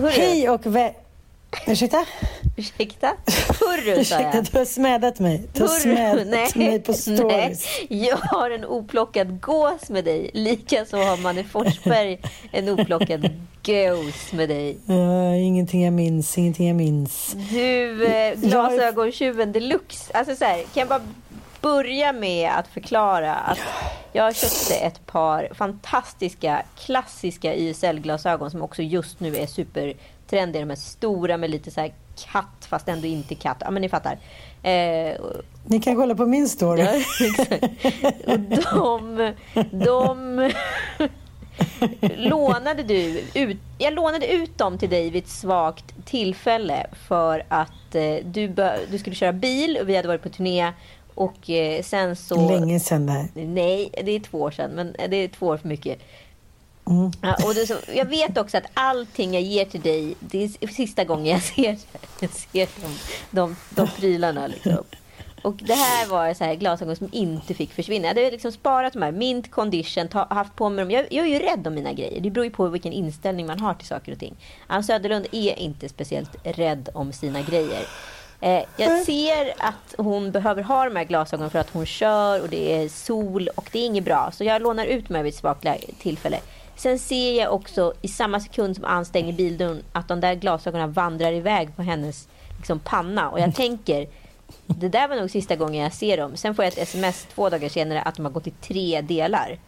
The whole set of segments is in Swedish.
Hörru, Hej och vä... Ursäkta? ursäkta? Hurru, sa Ursäkta, jag. du har smädat mig. Du har smädat mig på stories. Nej, jag har en oplockad gås med dig. Likaså har Manne Forsberg en oplockad gås med dig. Ja, ingenting jag minns, ingenting jag minns. Du, eh, glasögontjuven deluxe. Alltså så här, kan jag bara börja med att förklara att jag köpte ett par fantastiska klassiska YSL-glasögon som också just nu är supertrendiga. De är stora med lite så här katt fast ändå inte katt. Ja men ni fattar. Eh, Ni kan kolla på min story. Ja. Och de, de lånade du ut, jag lånade ut dem till dig vid ett svagt tillfälle för att eh, du, bö, du skulle köra bil och vi hade varit på turné och eh, sen så... Länge sedan det här. Nej, det är två år sedan, men det är två år för mycket. Mm. Ja, och det så, jag vet också att allting jag ger till dig, det är sista gången jag ser, jag ser de, de, de prylarna. Liksom. Och det här var så här glasögon som inte fick försvinna. Jag hade liksom sparat de här, mint condition, ta, haft på mig dem. Jag, jag är ju rädd om mina grejer. Det beror ju på vilken inställning man har till saker och ting. Ann Söderlund är inte speciellt rädd om sina grejer. Eh, jag ser att hon behöver ha de här glasögonen för att hon kör och det är sol och det är inget bra. Så jag lånar ut mig vid ett svagt tillfälle. Sen ser jag också i samma sekund som Ann stänger bildörren att de där glasögonen vandrar iväg på hennes liksom, panna. Och jag tänker, det där var nog sista gången jag ser dem. Sen får jag ett sms två dagar senare att de har gått i tre delar.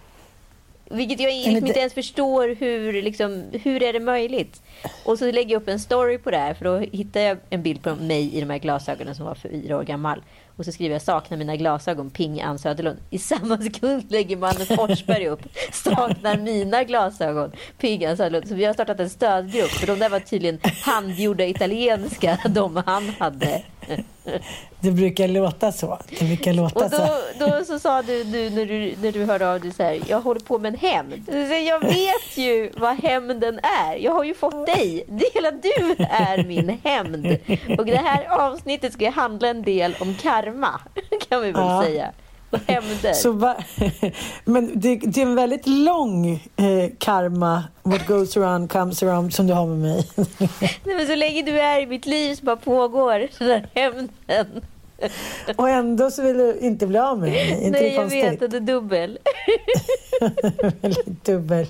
Vilket jag liksom inte ens förstår hur, liksom, hur är det möjligt? Och så lägger jag upp en story på det här för då hittar jag en bild på mig i de här glasögonen som var fyra år gammal. Och så skriver jag saknar mina glasögon, ping Ann Söderlund. I samma sekund lägger Manne Forsberg upp saknar mina glasögon, ping Ann Söderlund. Så vi har startat en stödgrupp för de där var tydligen handgjorda italienska, de han hade. Det brukar låta så. Det brukar låta Och så. då, då så sa du nu när du, när du hörde av dig så här, jag håller på med en hämnd. Jag vet ju vad hämnden är. Jag har ju fått dig. Hela du är min hämnd. Och det här avsnittet ska handla en del om karma, kan vi väl Ja. säga. Hämnder. Så va, men det, det är en väldigt lång eh, karma, what goes around comes around, som du har med mig. Nej, men så länge du är i mitt liv så bara pågår den här hämnden. Och ändå så vill du inte bli av med mig. Inte Nej, jag vet att det är dubbel. Väldigt dubbel.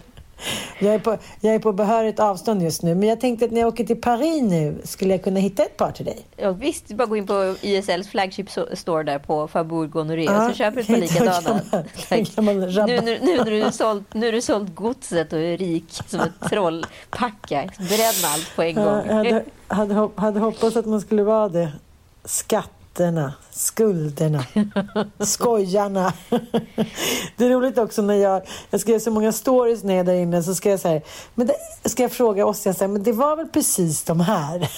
Jag är, på, jag är på behörigt avstånd just nu, men jag tänkte att när jag åker till Paris nu skulle jag kunna hitta ett par till dig. Ja, visst, bara gå in på ISLs flagship store där på Faubourg Honoré Ja, så köper du ett par likadana. Nu, rabatt. nu, nu, när du sålt, nu du sålt godset och är rik som ett trollpacka. Bränn allt på en gång. Jag hade, hade, hade hoppats att man skulle vara det. Skatterna, skulderna, skojarna. Det är roligt också när jag, jag skrev så många stories när jag är där inne så ska jag säga, men det, ska jag fråga Ossian så här, men det var väl precis de här?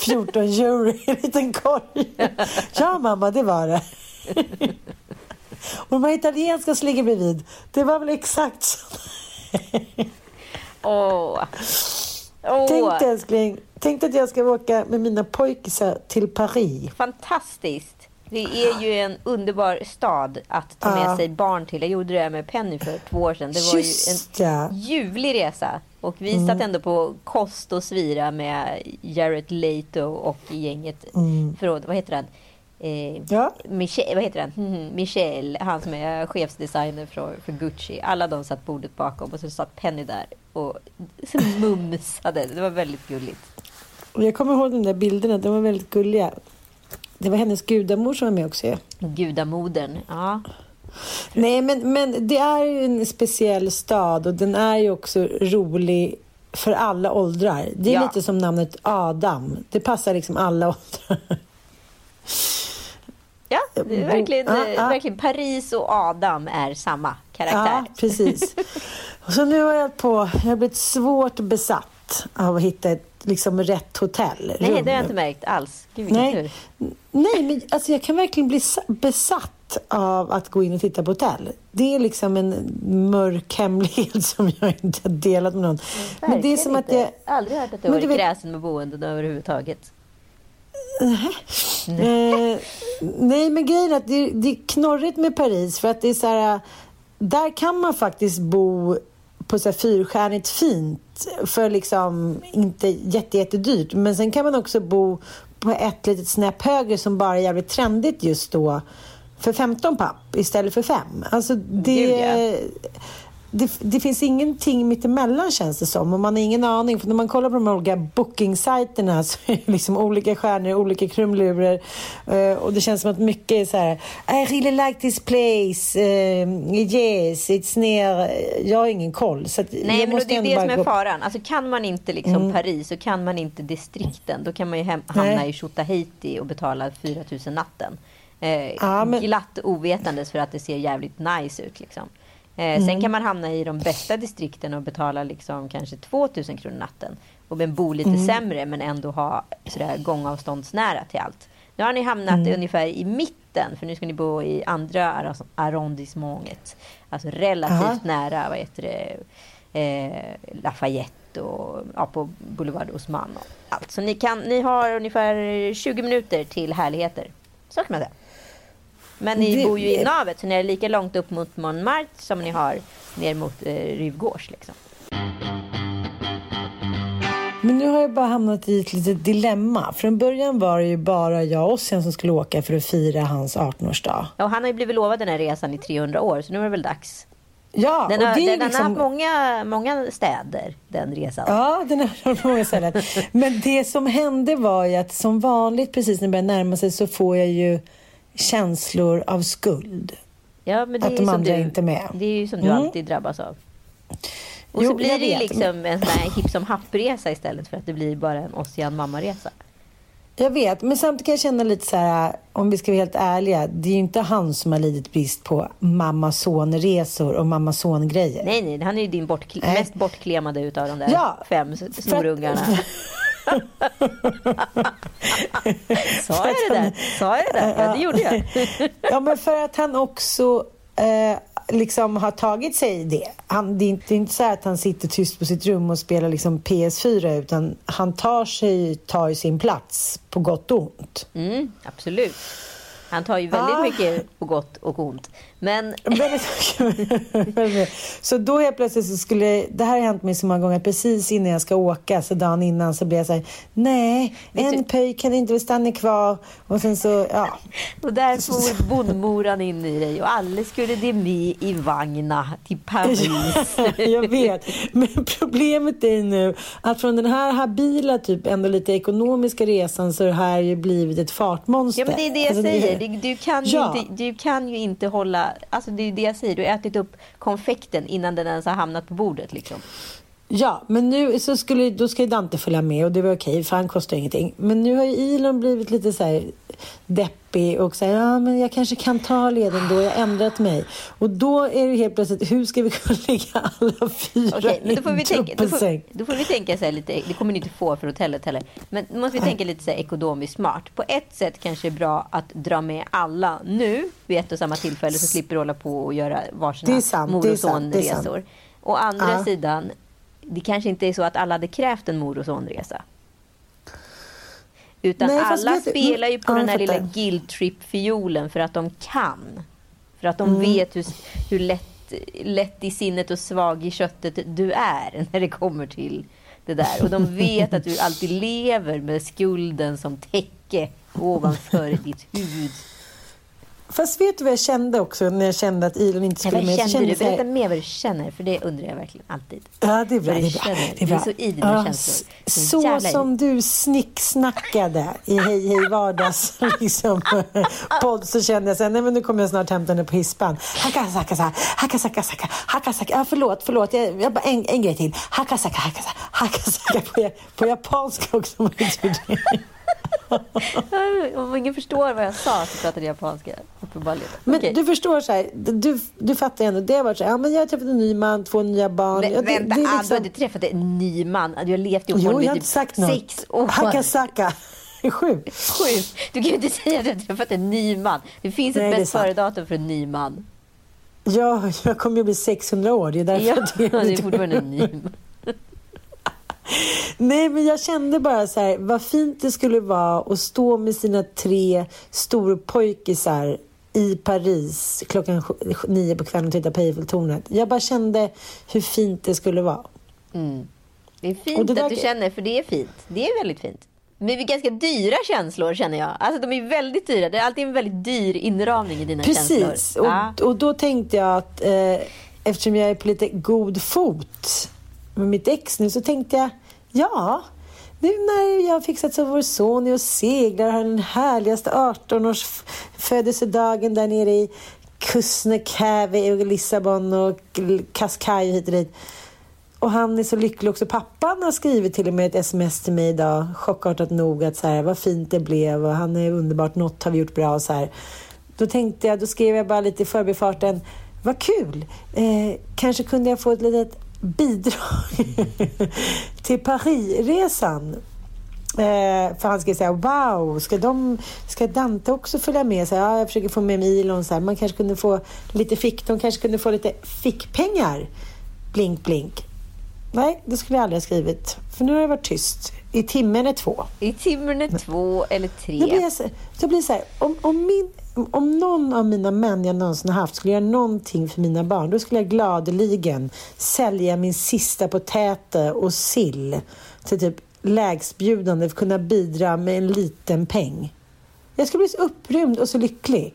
14 euro i en liten korg. Ja mamma, det var det. Och de här italienska som ligger bredvid, det var väl exakt så. Åh. Åh. Tänk dig älskling, tänk att jag ska åka med mina pojkisar till Paris. Fantastiskt. Det är ju en underbar stad att ta med Ja. sig barn till. Jag gjorde det med Penny för två år sedan. Det var Just ju ja. en ljuvlig resa. Och vi satt ändå på kost och svira med Jared Leto och gänget. Förlåt, vad heter han? Eh, Ja. Michel, vad heter han? Mhm, Michel, han som är chefsdesigner för, för Gucci. Alla de satt bordet bakom och så satt Penny där och mumsade. Det var väldigt gulligt. Jag kommer ihåg de där bilderna, de var väldigt gulliga. Det var hennes gudamor som var med också. Ja. Gudamodern. Ja. Nej, men, men det är ju en speciell stad och den är ju också rolig för alla åldrar. Det är Ja. lite som namnet Adam. Det passar liksom alla åldrar. Ja, det är Bo- verkligen, Ja, ja. verkligen Paris och Adam är samma karaktär. Ja, precis. Så nu har jag på, jag har blivit svårt besatt av att hitta ett liksom rätt hotell. Nej, rum. det har jag inte märkt alls. Gud, Nej, tur. nej men alltså jag kan verkligen bli sa- besatt av att gå in och titta på hotell. Det är liksom en mörk hemlighet som jag inte har delat med någon. Men det är Verkligen som att inte. jag... Aldrig hört att du har varit vet- kräsen med boenden överhuvudtaget. Eh, nej, men grejen är att det, det är knorrigt med Paris för att det är så här... Där kan man faktiskt bo på så här fyrstjärnigt fint för liksom inte jätte, jättedyrt. Men sen kan man också bo på ett litet snäpp högre som bara är jävligt trendigt just då för 15 papp istället för 5. Alltså det, Gud, ja. Det, det finns ingenting mittemellan känns det som och man har ingen aning för när man kollar på de olika bookingsajterna så är det liksom olika stjärnor, olika krumlurer eh, och det känns som att mycket är så här I really like this place, eh, yes, it's near, jag har ingen koll så Nej, jag men måste det är det som är faran. Alltså, kan man inte liksom Paris så kan man inte distrikten. Då kan man ju hamna Nej. i Tjotahejti och betala 4 000 natten. Eh, Ja, men- Glatt ovetandes för att det ser jävligt nice ut. Liksom. Eh, Mm. Sen kan man hamna i de bästa distrikten och betala liksom kanske 2 000 kronor natten. Och bo lite Mm. sämre men ändå ha sådär gångavståndsnära till allt. Nu har ni hamnat Mm. ungefär i mitten för nu ska ni bo i andra arrondissementet. Alltså relativt Aha. nära vad heter det, eh, Lafayette och ja, på Boulevard Osman och allt. Så ni, kan, ni har ungefär 20 minuter till härligheter. Så kan man säga. Men ni Det- bor ju i navet så ni är lika långt upp mot Montmartre som ni har ner mot eh, Ryvgårds. Liksom. Men nu har jag bara hamnat i ett litet dilemma. Från början var det ju bara jag och Ossian som skulle åka för att fira hans 18-årsdag. Ja, och han har ju blivit lovad den här resan i 300 år så nu är det väl dags. Ja, Den och har, det är den har liksom... haft många, många städer, den resan. Ja, den har på många ställen. Men det som hände var ju att som vanligt precis när det börjar närma sig så får jag ju känslor av skuld. Ja, men det Att är de andra du, inte är med. Det är ju som du Mm. alltid drabbas av. Och Jo, så blir det ju liksom en sån här hipp som happ-resa istället för att det blir bara en Ossian mamma-resa. Jag vet, men samtidigt kan jag känna lite så här, om vi ska vara helt ärliga, det är ju inte han som har lidit brist på mamma-son-resor och mamma-son-grejer. Nej, nej, han är ju din bortkle- mest bortklemade utav de där Ja, fem för att- snorungarna. Sa jag det där? Sa jag det där? Ja, det gjorde jag. Ja, men för att han också eh, liksom har tagit sig det. Han, det, är inte, det är inte så att han sitter tyst på sitt rum och spelar liksom PS4 utan han tar sig tar ju sin plats på gott och ont. Mm, absolut. Han tar ju väldigt Ah. mycket på gott och ont. Men så då helt plötsligt så skulle, det här har hänt mig så många gånger, precis innan jag ska åka, så dagen innan så blir jag så här, nej, en du- pöjk kan inte stanna kvar. Och sen så, ja. och där for bondmoran in i dig och alla skulle de med i vagna till Paris. jag vet. Men problemet är nu att från den här habila, typ ändå lite ekonomiska resan så har det här ju blivit ett fartmonster. Ja men det är det jag Alltså, säger. Du, du, kan Ja. inte, du kan ju inte hålla... Alltså det är det jag säger. Du har ätit upp konfekten innan den ens har hamnat på bordet. Liksom. Ja, men nu så skulle, då ska ju Dante följa med och det var okej för han kostar ingenting. Men nu har ju Elon blivit lite så här deppig och säger ja men jag kanske kan ta leden då, jag har ändrat mig. Och då är det helt plötsligt, hur ska vi kunna ligga alla fyra Okej, men då får vi i tänka, då får, då får vi tänka så här lite, det kommer ni inte få för hotellet heller. Men då måste vi tänka lite så här ekonomiskt smart. På ett sätt kanske det är bra att dra med alla nu vid ett och samma tillfälle så slipper du hålla på och göra varsina mor och sonresor. Å andra Ja. sidan, det kanske inte är så att alla hade krävt en mor och sonresa. Utan Nej, alla du- spelar ju på Ja, den här lilla guilt trip-fiolen för att de kan. För att de Mm. vet hur, hur lätt, lätt i sinnet och svag i köttet du är när det kommer till det där. Och de vet att du alltid lever med skulden som täcke ovanför ditt huvud. Fast vet du vad jag kände också när jag kände att Elon inte skulle vad med? Så kände du? Berätta mer vad du känner, för det undrar jag verkligen alltid. Ja, det är bra. Det är bra. Det är, Du är bra. så i dina Ja, känslor. Så Så som du snicksnackade i Hej Hej Vardags liksom, podd så kände jag så här, nej men nu kommer jag snart hämta henne på hispan. Hakasaka, hakasaka, hakasaka. Ja, förlåt, förlåt. Jag, jag bara en, en grej till. Hakasaka, hakasaka, hakasaka på, på japanska också. Om det. Ingen förstår vad jag sa så pratar jag japanska. Uppenbarligen. Men du förstår så här, du, du fattar ändå. Det har varit så här, ja men jag har träffat en ny man, två nya barn. Men, Ja, det, vänta, det är Ann, du liksom- har inte träffat en ny man. Du har levt ihop med honom jag i typ sagt sex år. Hakasaka. Sju. Sju. Du kan ju inte säga att du har träffat en ny man. Det finns Nej, ett det bäst före-datum för en ny man. Ja, jag kommer ju bli 600 år. Det är därför Ja, det är fortfarande en ny man. Nej, men jag kände bara så här, vad fint det skulle vara att stå med sina tre storpojkisar i Paris klockan nio på kvällen och titta på Eiffeltornet. Jag bara kände hur fint det skulle vara. Mm. Det är fint det att du känner, för det är fint. Det är väldigt fint. Men det är ganska dyra känslor känner jag. Alltså de är väldigt dyra. Det är alltid en väldigt dyr inramning i dina känslor. Precis, och, och då tänkte jag att eh, eftersom jag är på lite god fot med mitt ex nu så tänkte jag, ja, nu när jag har fixat så vår son är och seglar och har den härligaste 18-års födelsedagen där nere i Kusnekävi och Lissabon och L- och hit och dit. Och han är så lycklig också. Pappan har skrivit till och med ett sms till mig idag, chockartat nog, att så här, vad fint det blev och han är underbart, något har vi gjort bra och så här. Då tänkte jag, då skrev jag bara lite i förbifarten, vad kul! Eh, kanske kunde jag få ett litet bidrag till Parisresan. Eh, för han ska säga wow, ska, de, ska Dante också följa med? Så ja, jag försöker få med mig Elon. Så här, man kanske kunde få lite fick, de kanske kunde få lite fickpengar. Blink, blink. Nej, det skulle jag aldrig ha skrivit. För nu har det varit tyst. I timmen är två. I timmen är två eller tre. Då blir så, då blir det så här, om, om, min, om någon av mina män jag någonsin har haft skulle göra någonting för mina barn, då skulle jag gladeligen sälja min sista potäte och sill till typ lägstbjudande för att kunna bidra med en liten peng. Jag skulle bli så upprymd och så lycklig.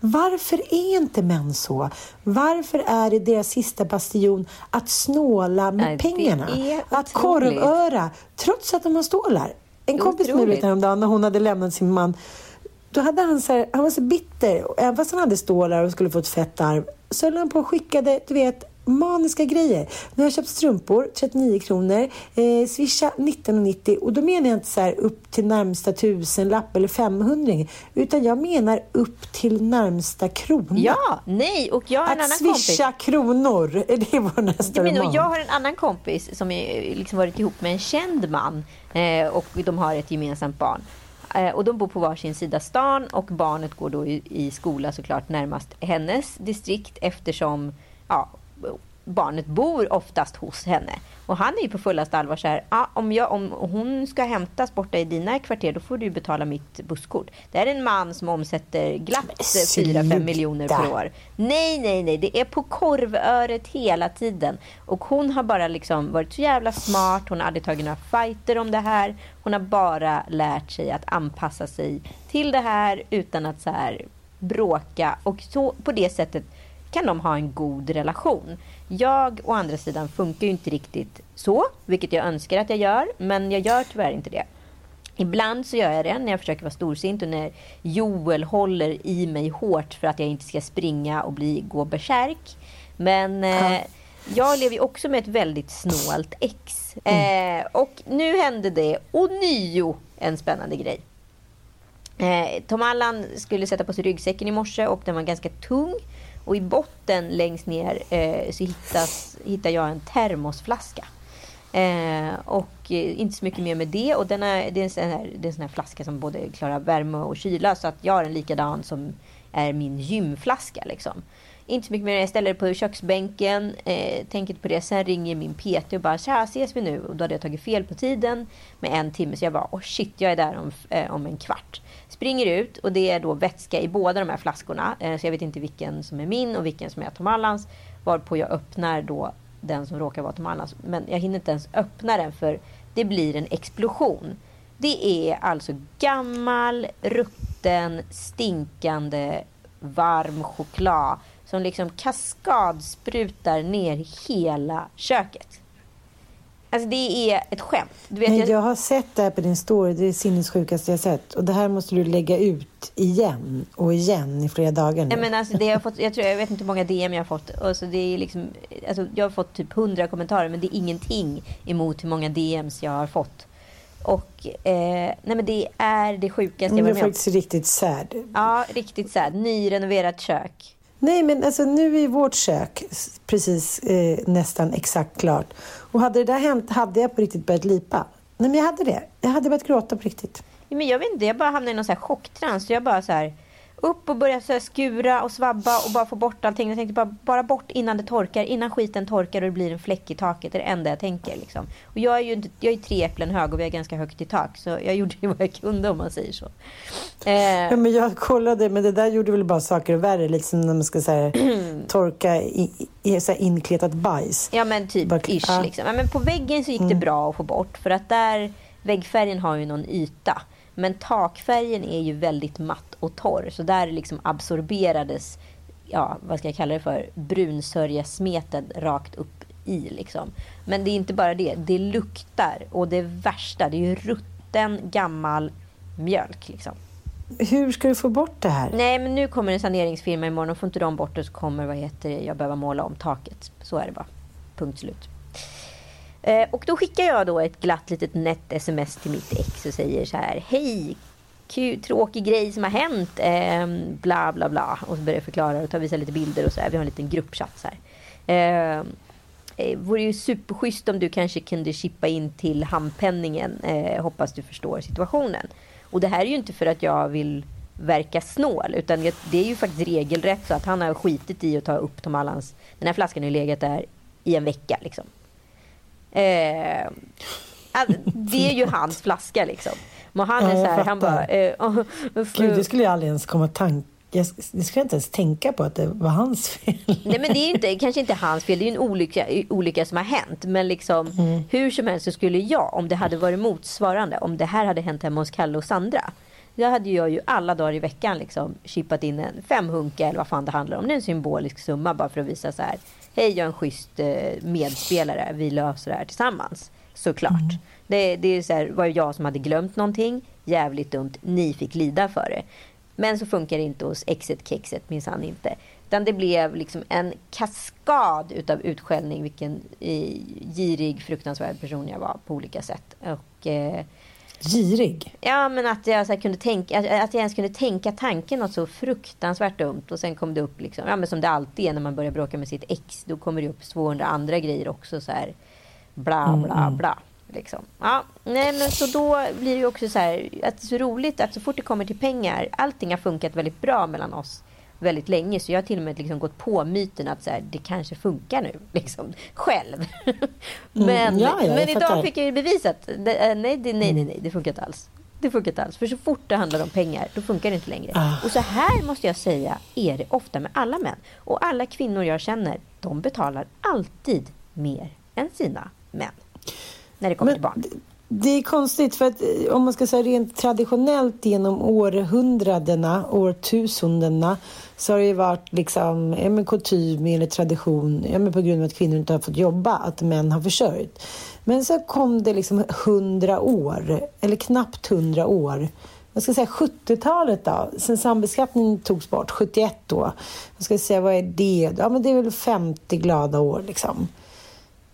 Varför är inte män så? Varför är det deras sista bastion att snåla med Nej, pengarna? Att korvöra, trots att de har stålar. En kompis med mig häromdagen när hon hade lämnat sin man. Då hade han så här, han var så bitter. Och Även fast han hade stålar och skulle få ett fett arv så höll han på och skickade, du vet, maniska grejer. Nu har jag köpt strumpor, 39 kronor. Eh, swisha 19,90 och då menar jag inte så här upp till närmsta tusenlapp eller 500 utan jag menar upp till närmsta krona. Ja, nej, och jag har en Att annan kompis. swisha kronor, är det vår nästa Jag, roman? jag har en annan kompis som är, liksom varit ihop med en känd man eh, och de har ett gemensamt barn. Eh, och de bor på varsin sida stan och barnet går då i, i skola såklart närmast hennes distrikt eftersom ja, barnet bor oftast hos henne. Och han är ju på fullaste allvar så här, ja, om, jag, om hon ska hämtas borta i dina kvarter då får du betala mitt busskort. Det här är en man som omsätter glatt Men 4-5 sluta. miljoner per år. Nej, nej, nej. Det är på korvöret hela tiden. Och hon har bara liksom varit så jävla smart. Hon har aldrig tagit några fighter om det här. Hon har bara lärt sig att anpassa sig till det här utan att så här bråka. Och så på det sättet kan de ha en god relation. Jag å andra sidan funkar ju inte riktigt så, vilket jag önskar att jag gör. Men jag gör tyvärr inte det. Ibland så gör jag det när jag försöker vara storsint och när Joel håller i mig hårt för att jag inte ska springa och bli, gå bärsärk. Men, eh, jag lever ju också med ett väldigt snålt ex. Eh, och nu hände det ånyo en spännande grej. Eh, Tom Allan skulle sätta på sig ryggsäcken i morse och den var ganska tung. Och i botten längst ner eh, så hittas, hittar jag en termosflaska. Eh, och eh, inte så mycket mer med det. Och den är, det, är en sån här, det är en sån här flaska som både klarar värme och kyla. Så att jag har en likadan som är min gymflaska. Liksom. Inte så mycket mer. Jag ställer det på köksbänken. Eh, tänker inte på det. Sen ringer min PT och bara tja, ses vi nu? Och då hade jag tagit fel på tiden med en timme. Så jag bara, oh shit, jag är där om, eh, om en kvart. Springer ut och det är då vätska i båda de här flaskorna. Eh, så jag vet inte vilken som är min och vilken som är Tom Allans. Varpå jag öppnar då den som råkar vara Tom Allans. Men jag hinner inte ens öppna den för det blir en explosion. Det är alltså gammal, rutten, stinkande, varm choklad som liksom kaskadsprutar ner hela köket. Alltså det är ett skämt. Du vet, jag... jag har sett det här på din story. Det är det sinnessjukaste jag sett. Och det här måste du lägga ut igen och igen i flera dagar nu. Ja, men alltså det jag, fått, jag, tror, jag vet inte hur många DM jag har fått. Alltså det är liksom, alltså jag har fått typ hundra kommentarer men det är ingenting emot hur många DMs jag har fått. Och eh, nej men det är det sjukaste jag varit med om. Det är faktiskt riktigt sad. Ja, riktigt sad. Nyrenoverat kök. Nej, men alltså nu är vårt kök precis eh, nästan exakt klart. Och hade det där hänt hade jag på riktigt börjat lipa. Nej, men jag hade det. Jag hade börjat gråta på riktigt. Ja, men jag vet inte, jag bara hamnade i någon så här chocktrans. Jag bara så här upp och börja så skura och svabba och bara få bort allting. Jag tänkte bara, bara bort innan det torkar, innan skiten torkar och det blir en fläck i taket. Det är det enda jag tänker. Liksom. Och jag är ju jag är tre äpplen hög och vi har ganska högt i tak. Så jag gjorde ju vad jag kunde om man säger så. Eh. Ja, men jag kollade, men det där gjorde väl bara saker värre. Lite som när man ska säga, torka i, i så inkletat bajs. Ja men typ bara, ish. Ja. Liksom. Ja, men på väggen så gick det mm. bra att få bort. För att där, väggfärgen har ju någon yta. Men takfärgen är ju väldigt matt och torr. Så där liksom absorberades, ja, vad ska jag kalla det för, brunsörjesmeten rakt upp i. Liksom. Men det är inte bara det. Det luktar. Och det värsta, det är ju rutten gammal mjölk. Liksom. Hur ska du få bort det här? Nej, men nu kommer en saneringsfirma imorgon. Och får inte de bort det så kommer vad heter det, jag behöva måla om taket. Så är det bara. Punkt slut. Eh, och då skickar jag då ett glatt litet nätt sms till mitt ex och säger så här. Hej! Kul, tråkig grej som har hänt. Eh, bla bla bla. Och så börjar jag förklara och ta visa lite bilder och så här. Vi har en liten gruppchatt så här. Eh, eh, vore ju superschysst om du kanske kunde chippa in till handpenningen. Eh, hoppas du förstår situationen. Och det här är ju inte för att jag vill verka snål. Utan det är ju faktiskt regelrätt så att han har skitit i att ta upp Tom Allans... Den här flaskan har ju legat där i en vecka. Liksom. Eh, det är ju hans flaska liksom. Men han är ja, så här, han bara... Eh, Gud, det skulle jag aldrig ens komma tanke jag, det skulle jag inte ens tänka på att det var hans fel. Nej, men det är inte, kanske inte hans fel. Det är en olycka, olycka som har hänt. Men liksom, mm. hur som helst så skulle jag, om det hade varit motsvarande, om det här hade hänt hemma hos Kalle och Sandra. Då hade jag ju alla dagar i veckan liksom chippat in en femhunka eller vad fan det handlar om. Det är en symbolisk summa bara för att visa så här. Hej, jag är en schysst eh, medspelare. Vi löser det här tillsammans. Såklart. Mm. Det, det är så här, var jag som hade glömt någonting. Jävligt dumt. Ni fick lida för det. Men så funkar det inte hos exet kexet minsann inte. Utan det blev liksom en kaskad utav utskällning. Vilken eh, girig, fruktansvärd person jag var på olika sätt. Och eh, Girig? Ja, men att jag, så kunde tänka, att jag ens kunde tänka tanken något så fruktansvärt dumt. Och sen kom det upp, liksom, ja, men som det alltid är när man börjar bråka med sitt ex. Då kommer det upp 200 andra grejer också. Så här, bla, mm, bla, mm. bla. Liksom. Ja, nej, men så då blir det ju också så här, att det är så roligt att så fort det kommer till pengar, allting har funkat väldigt bra mellan oss väldigt länge. Så jag har till och med liksom gått på myten att så här, det kanske funkar nu. Liksom, själv. men mm, ja, ja, men idag fick jag ju bevisat. Det, eh, nej, det, nej, nej, nej, det funkar inte alls. Det funkar inte alls. För så fort det handlar om pengar, då funkar det inte längre. Ah. Och så här måste jag säga är det ofta med alla män. Och alla kvinnor jag känner, de betalar alltid mer än sina män. När det kommer men, till barn. Det är konstigt för att eh, om man ska säga rent traditionellt genom århundradena, årtusendena så har det ju varit liksom, ja, men kutym eller tradition, ja, men på grund av att kvinnor inte har fått jobba, att män har försörjt. Men så kom det liksom hundra år, eller knappt hundra år, vad ska jag säga, 70-talet då, sen sambeskattningen togs bort, 71 då. Jag ska säga, vad är det? Ja, men det är väl 50 glada år liksom.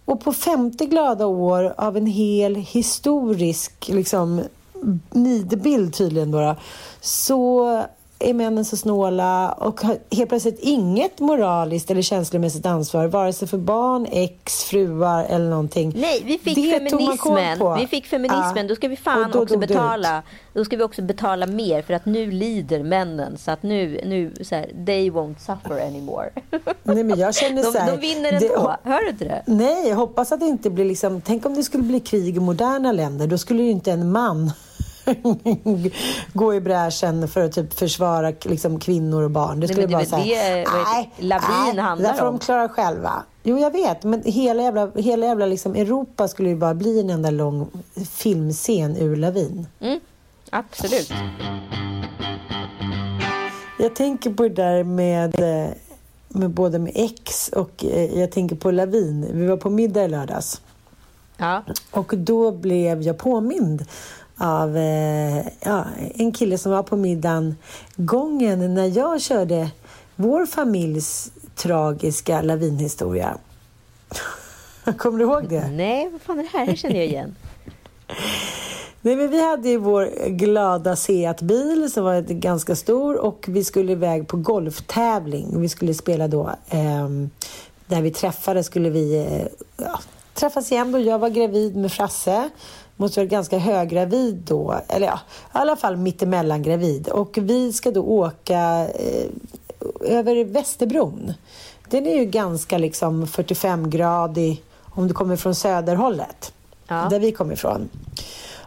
Och på 50 glada år av en hel historisk liksom, nidbild tydligen då, så är männen så snåla och har helt plötsligt inget moraliskt eller känslomässigt ansvar vare sig för barn, ex, fruar eller någonting. Nej, vi fick det feminismen. Vi fick feminismen. Ja. Då ska vi fan då också betala. Då ska vi också betala mer för att nu lider männen så att nu, nu så här, they won't suffer anymore. Nej, men jag känner så här, de, de vinner ändå. Det, Hör du inte det? Nej, jag hoppas att det inte blir liksom, tänk om det skulle bli krig i moderna länder. Då skulle ju inte en man gå i bräschen för att typ försvara liksom, kvinnor och barn. Det skulle nej, bara säga, nej, Lavin handlar det får de klara själva. Jo, jag vet, men hela jävla, hela jävla liksom Europa skulle ju bara bli en enda lång filmscen ur Lavin. Mm, absolut. Jag tänker på det där med, med både med X och eh, jag tänker på Lavin. Vi var på middag i lördags. Ja. Och då blev jag påmind av eh, ja, en kille som var på middagen gången när jag körde vår familjs tragiska lavinhistoria. Kommer du ihåg det? Nej, vad fan är det här? Det känner jag igen. Nej, men vi hade ju vår glada Seat-bil som var ganska stor och vi skulle iväg på golftävling. Vi skulle spela då, eh, där vi träffades skulle vi eh, ja, träffas igen då. Jag var gravid med Frasse måste vara ganska höggravid då, eller ja, i alla fall mittemellan gravid. Och vi ska då åka eh, över Västerbron. Den är ju ganska liksom 45-gradig om du kommer från söderhållet, ja. där vi kommer ifrån.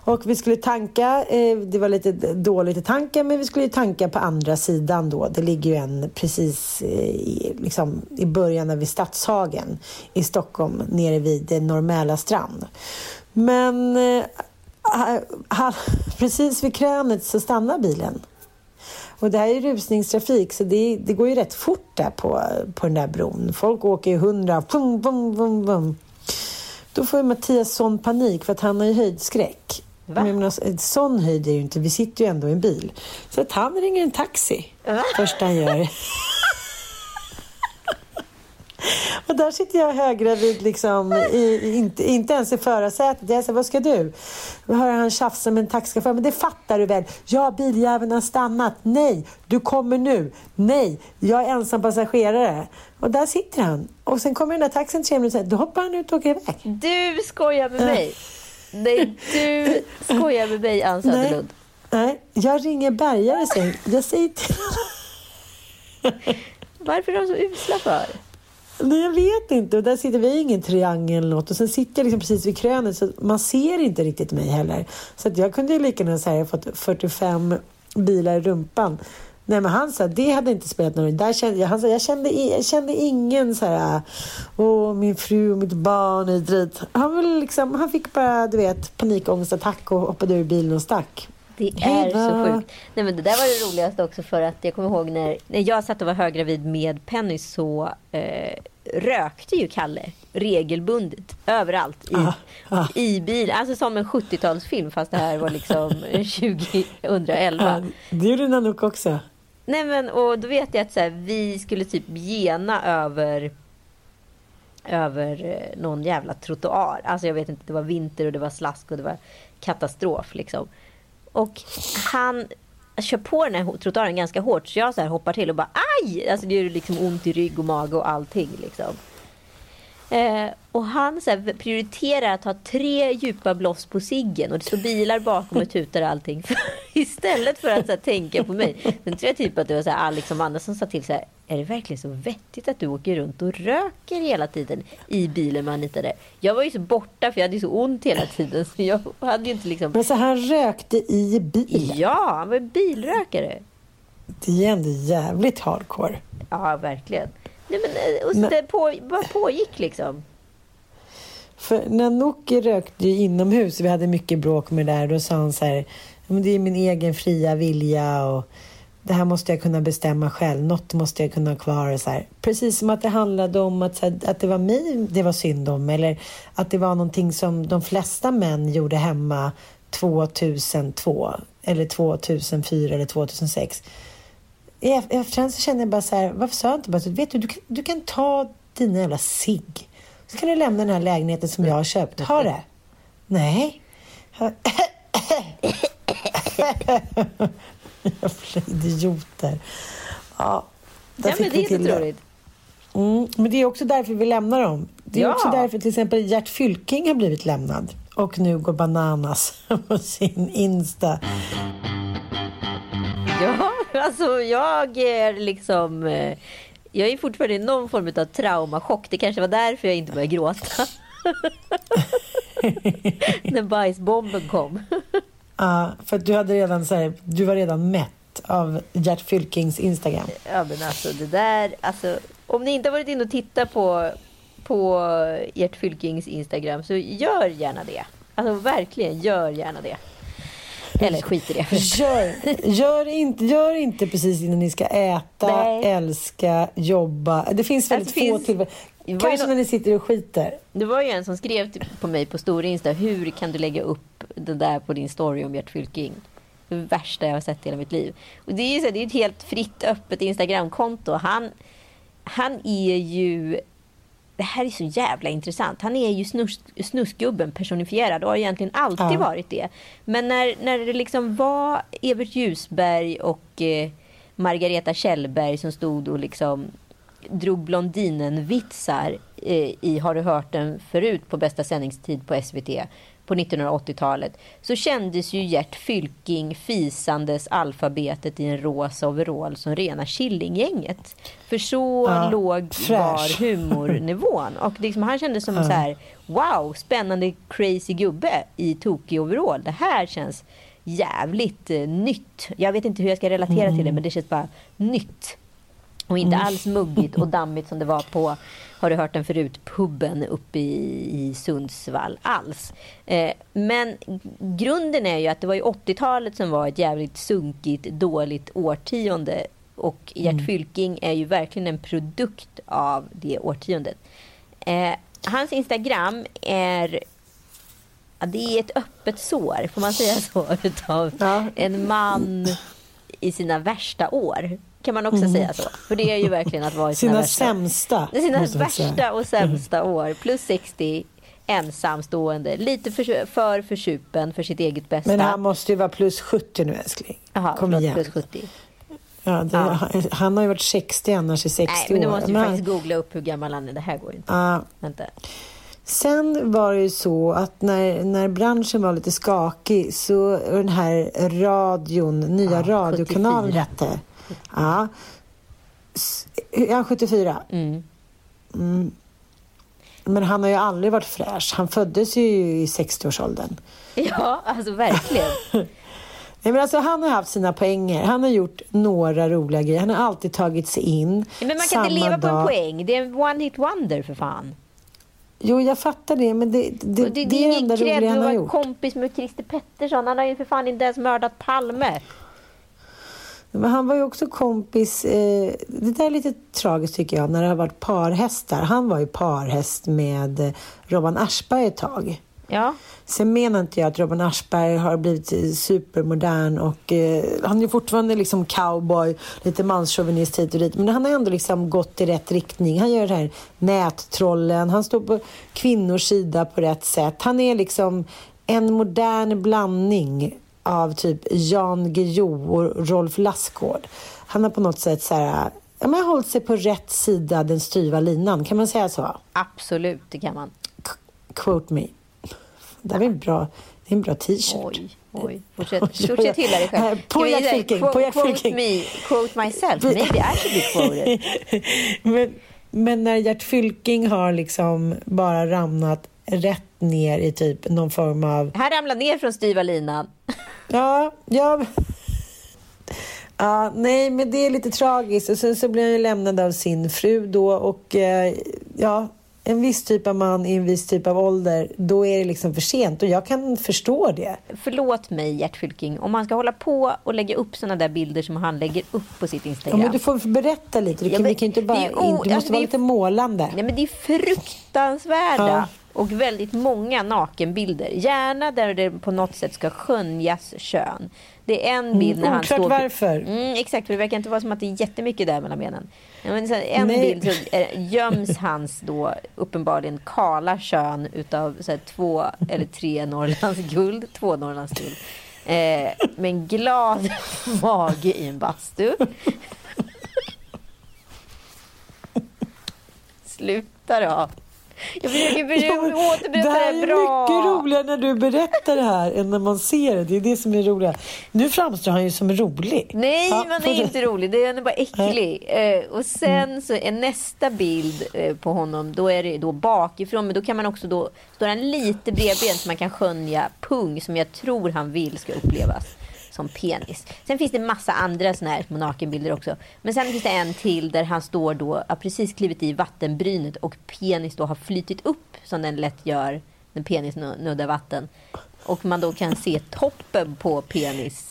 Och vi skulle tanka, eh, det var lite dåligt i tanken, men vi skulle tanka på andra sidan då. Det ligger ju en precis eh, i, liksom, i början vid Stadshagen i Stockholm, nere vid Norr strand. Men eh, precis vid krönet så stannar bilen. Och det här är rusningstrafik så det, det går ju rätt fort där på, på den där bron. Folk åker ju hundra, bum, bum, bum, bum. Då får ju Mattias sån panik för att han har ju höjdskräck. Va? Men sån höjd är ju inte, vi sitter ju ändå i en bil. Så att han ringer en taxi, Va? första han gör. Och där sitter jag höggravid, liksom, i, inte, inte ens i förarsätet. Jag säger, vad ska du? Då hör han tjafsa med en taxichaufför. Men det fattar du väl? Ja, biljäveln har stannat. Nej, du kommer nu. Nej, jag är ensam passagerare. Och där sitter han. Och sen kommer den där taxin tre minuter då hoppar han ut och åker iväg. Du skojar med mig. Nej, du skojar med mig, Ann Söderlund. Nej, nej, jag ringer bärgare sen. Jag säger till Varför är de så usla för? Nej, jag vet inte. Och där sitter vi i ingen triangel eller något. Och sen sitter jag liksom precis vid krönet så man ser inte riktigt mig heller. Så att jag kunde ju lika gärna säga fått 45 bilar i rumpan. Nej, men han sa det hade inte spelat någon roll. Där kände, han sa jag kände, jag kände ingen så här, åh min fru och mitt barn är dit. Han, liksom, han fick bara du vet, panikångestattack och hoppade ur bilen och stack. Det är så sjukt. Nej, men det där var det roligaste också för att jag kommer ihåg när, när jag satt och var höggravid med Penny så eh, rökte ju Kalle regelbundet överallt i, ah, ah. i bil. Alltså som en 70-talsfilm fast det här var liksom 2011. Ah, det gjorde Nanook också. Nej men och då vet jag att så här, vi skulle typ gena över över eh, någon jävla trottoar. Alltså jag vet inte, det var vinter och det var slask och det var katastrof liksom. Och han kör på den här trottoaren ganska hårt. Så jag så här hoppar till och bara aj! Alltså det gör liksom ont i rygg och mage och allting. Liksom. Eh, och han så här, prioriterar att ha tre djupa blås på siggen och det står bilar bakom och tutar och allting. Istället för att här, tänka på mig. Sen tror jag typ att det var så här, Alex och Amanda som sa till så här, är det verkligen så vettigt att du åker runt och röker hela tiden i bilen med Anita där? Jag var ju så borta för jag hade ju så ont hela tiden så jag hade ju inte liksom... Men så han rökte i bilen? Ja, han var bilrökare. Det är ändå jävligt hardcore. Ja, verkligen. Nej, men, eh, och så det på, bara pågick liksom. För när Nooki rökte inomhus, vi hade mycket bråk med det där, då sa han så här, det är min egen fria vilja och det här måste jag kunna bestämma själv, något måste jag kunna ha kvar. Så här. Precis som att det handlade om att, här, att det var mig det var synd om eller att det var någonting som de flesta män gjorde hemma 2002 eller 2004 eller 2006. I ef- i efterhand så känner jag bara så här, varför sa jag inte bara så, vet du, du kan, du kan ta dina jävla cigg. Så kan du lämna den här lägenheten som jag har köpt. Ha det. Nej. Jävla idioter. Ja, där Ja, fick men det vi till det. Mm, men det är också därför vi lämnar dem. Det är Ja. också därför till exempel Gert Fylking har blivit lämnad. Och nu går bananas på sin Insta. Ja, alltså jag är liksom... eh, Jag är fortfarande i någon form av traumachock. Det kanske var därför jag inte började gråta. När bajsbomben kom. Ja, för att du, hade redan, så här, du var redan mätt av Gert Fylkings Instagram. Ja men alltså det där, alltså, om ni inte har varit inne och tittat på, på Gert Fylkings Instagram så gör gärna det. Alltså verkligen, gör gärna det. Eller skit i det. Gör, gör, inte, gör inte precis innan ni ska äta, Nej. älska, jobba. Det finns väldigt Alltså, få finns- tillfällen. Kanske när ni sitter och skiter. Det var ju en som skrev till- på mig på stor Insta. Hur kan du lägga upp det där på din story om Gert Fylking? Det värsta jag har sett i hela mitt liv. Och det är ju så, det är ett helt fritt öppet Instagramkonto. Han, han är ju... Det här är så jävla intressant. Han är ju snus, snusgubben personifierad och har egentligen alltid Ja. varit det. Men när, när det liksom var Evert Ljusberg och eh, Margareta Kjellberg som stod och liksom drog Blondinen-vitsar eh, i Har du hört den förut på bästa sändningstid på SVT på 1980-talet så kändes ju Gert Fylking fisandes alfabetet i en rosa overall som rena Killinggänget. För så Ja, låg var humornivån. Och liksom, han kändes som så här, wow, spännande crazy gubbe i tokig overall. Det här känns jävligt eh, nytt. Jag vet inte hur jag ska relatera till det men det känns bara nytt. Och inte alls muggigt och dammigt som det var på, har du hört den förut, puben uppe i, i Sundsvall alls. Eh, men grunden är ju att det var ju 80-talet som var ett jävligt sunkigt, dåligt årtionde. Och Gert Fylking är ju verkligen en produkt av det årtiondet. Eh, hans Instagram är Ja, det är ett öppet sår, får man säga så? Utav Ja. en man i sina värsta år. Kan man också säga så? För det är ju verkligen att vara i sina, Sina värsta, sämsta. sina värsta och sämsta år. Plus 60, ensamstående, lite för, för försupen för sitt eget bästa. Men han måste ju vara plus 70 nu älskling. Jaha, Kom igen. plus 70. Ja, det, Ja. Han, har ju varit 60 annars i 60 Nej, men du år. måste ju Men- faktiskt googla upp hur gammal han är. Det här går ju inte. Ja. Vänta. Sen var det ju så att när, när branschen var lite skakig så den här radion, nya radiokanalen 74. hette. Ja. S- Ja, 74. Mm. Men han har ju aldrig varit fräsch. Han föddes ju i 60-årsåldern. Ja, alltså verkligen. Nej, men alltså, han har haft sina poänger. Han har gjort några roliga grejer. Han har alltid tagit sig in. Men man kan samma inte leva på en dag. poäng. Det är en one hit wonder för fan. Jo, jag fattar det, men det, det, det, det, är är det enda roliga han har gjort. kompis med Christer Pettersson. Han har ju för fan inte ens mördat Palme. Men han var ju också kompis, eh, det där är lite tragiskt tycker jag, när det har varit parhästar. Han var ju parhäst med Robban Aschberg ett tag. Ja. Sen menar inte jag att Robban Aschberg har blivit supermodern och eh, han är fortfarande liksom cowboy, lite manschauvinist hit och dit. Men han har ändå liksom gått i rätt riktning. Han gör det här nättrollen, han står på kvinnors sida på rätt sätt. Han är liksom en modern blandning av typ Jan Guillou och Rolf Lassgård. Han har på något sätt så här, ja, men hållit sig på rätt sida den styva linan. Kan man säga så? Absolut, det kan man. K- quote me. Det är en bra, det är en bra t-shirt. Oj, oj. Fortsätt, hylla dig själv. Jack säga, Fylking, quote- quote me, quote myself. Maybe I should be quoted. men, men när Gert Fylking har liksom bara ramlat rätt ner i typ någon form av... Han ramlar ner från styva linan. Ja, ja... Ja, nej, men det är lite tragiskt. Och sen så blir han ju lämnad av sin fru då och eh, ja, en viss typ av man i en viss typ av ålder, då är det liksom för sent och jag kan förstå det. Förlåt mig, Gert Fylking. Om man ska hålla på och lägga upp såna där bilder som han lägger upp på sitt Ja, Instagram. men du får berätta lite. Du Ja, kan, men vi kan inte det bara, är o- in, du alltså, måste det vara är- lite målande. Nej, men det är fruktansvärda Ja. Och väldigt många nakenbilder. Gärna där det på något sätt ska skönjas kön. Det är en bild när han Oklart står... varför. Mm, exakt, för det verkar inte vara som att det är jättemycket där mellan benen. Men en Nej. bild så är- göms hans då uppenbarligen kala kön utav så här, två eller tre Norrlands guld. Två Norrlands guld. Eh, med en glad mage i en bastu. Sluta då. Jag försöker återberätta det här det är bra. mycket roligare när du berättar det här än när man ser det. Det är det som är roligt. Nu framstår han ju som rolig. Nej, Ja, man är du- inte rolig. Det är han är bara äcklig. Eh, och sen så är nästa bild eh, på honom, då är det då bakifrån. Men då kan man också då, står han lite bredbent så man kan skönja pung som jag tror han vill ska upplevas som penis. Sen finns det massa andra såna här små nakenbilder också. Men sen finns det en till där han står då, har precis klivit i vattenbrynet och penis då har flytit upp som den lätt gör när penis nu- nuddar vatten. Och man då kan se toppen på penis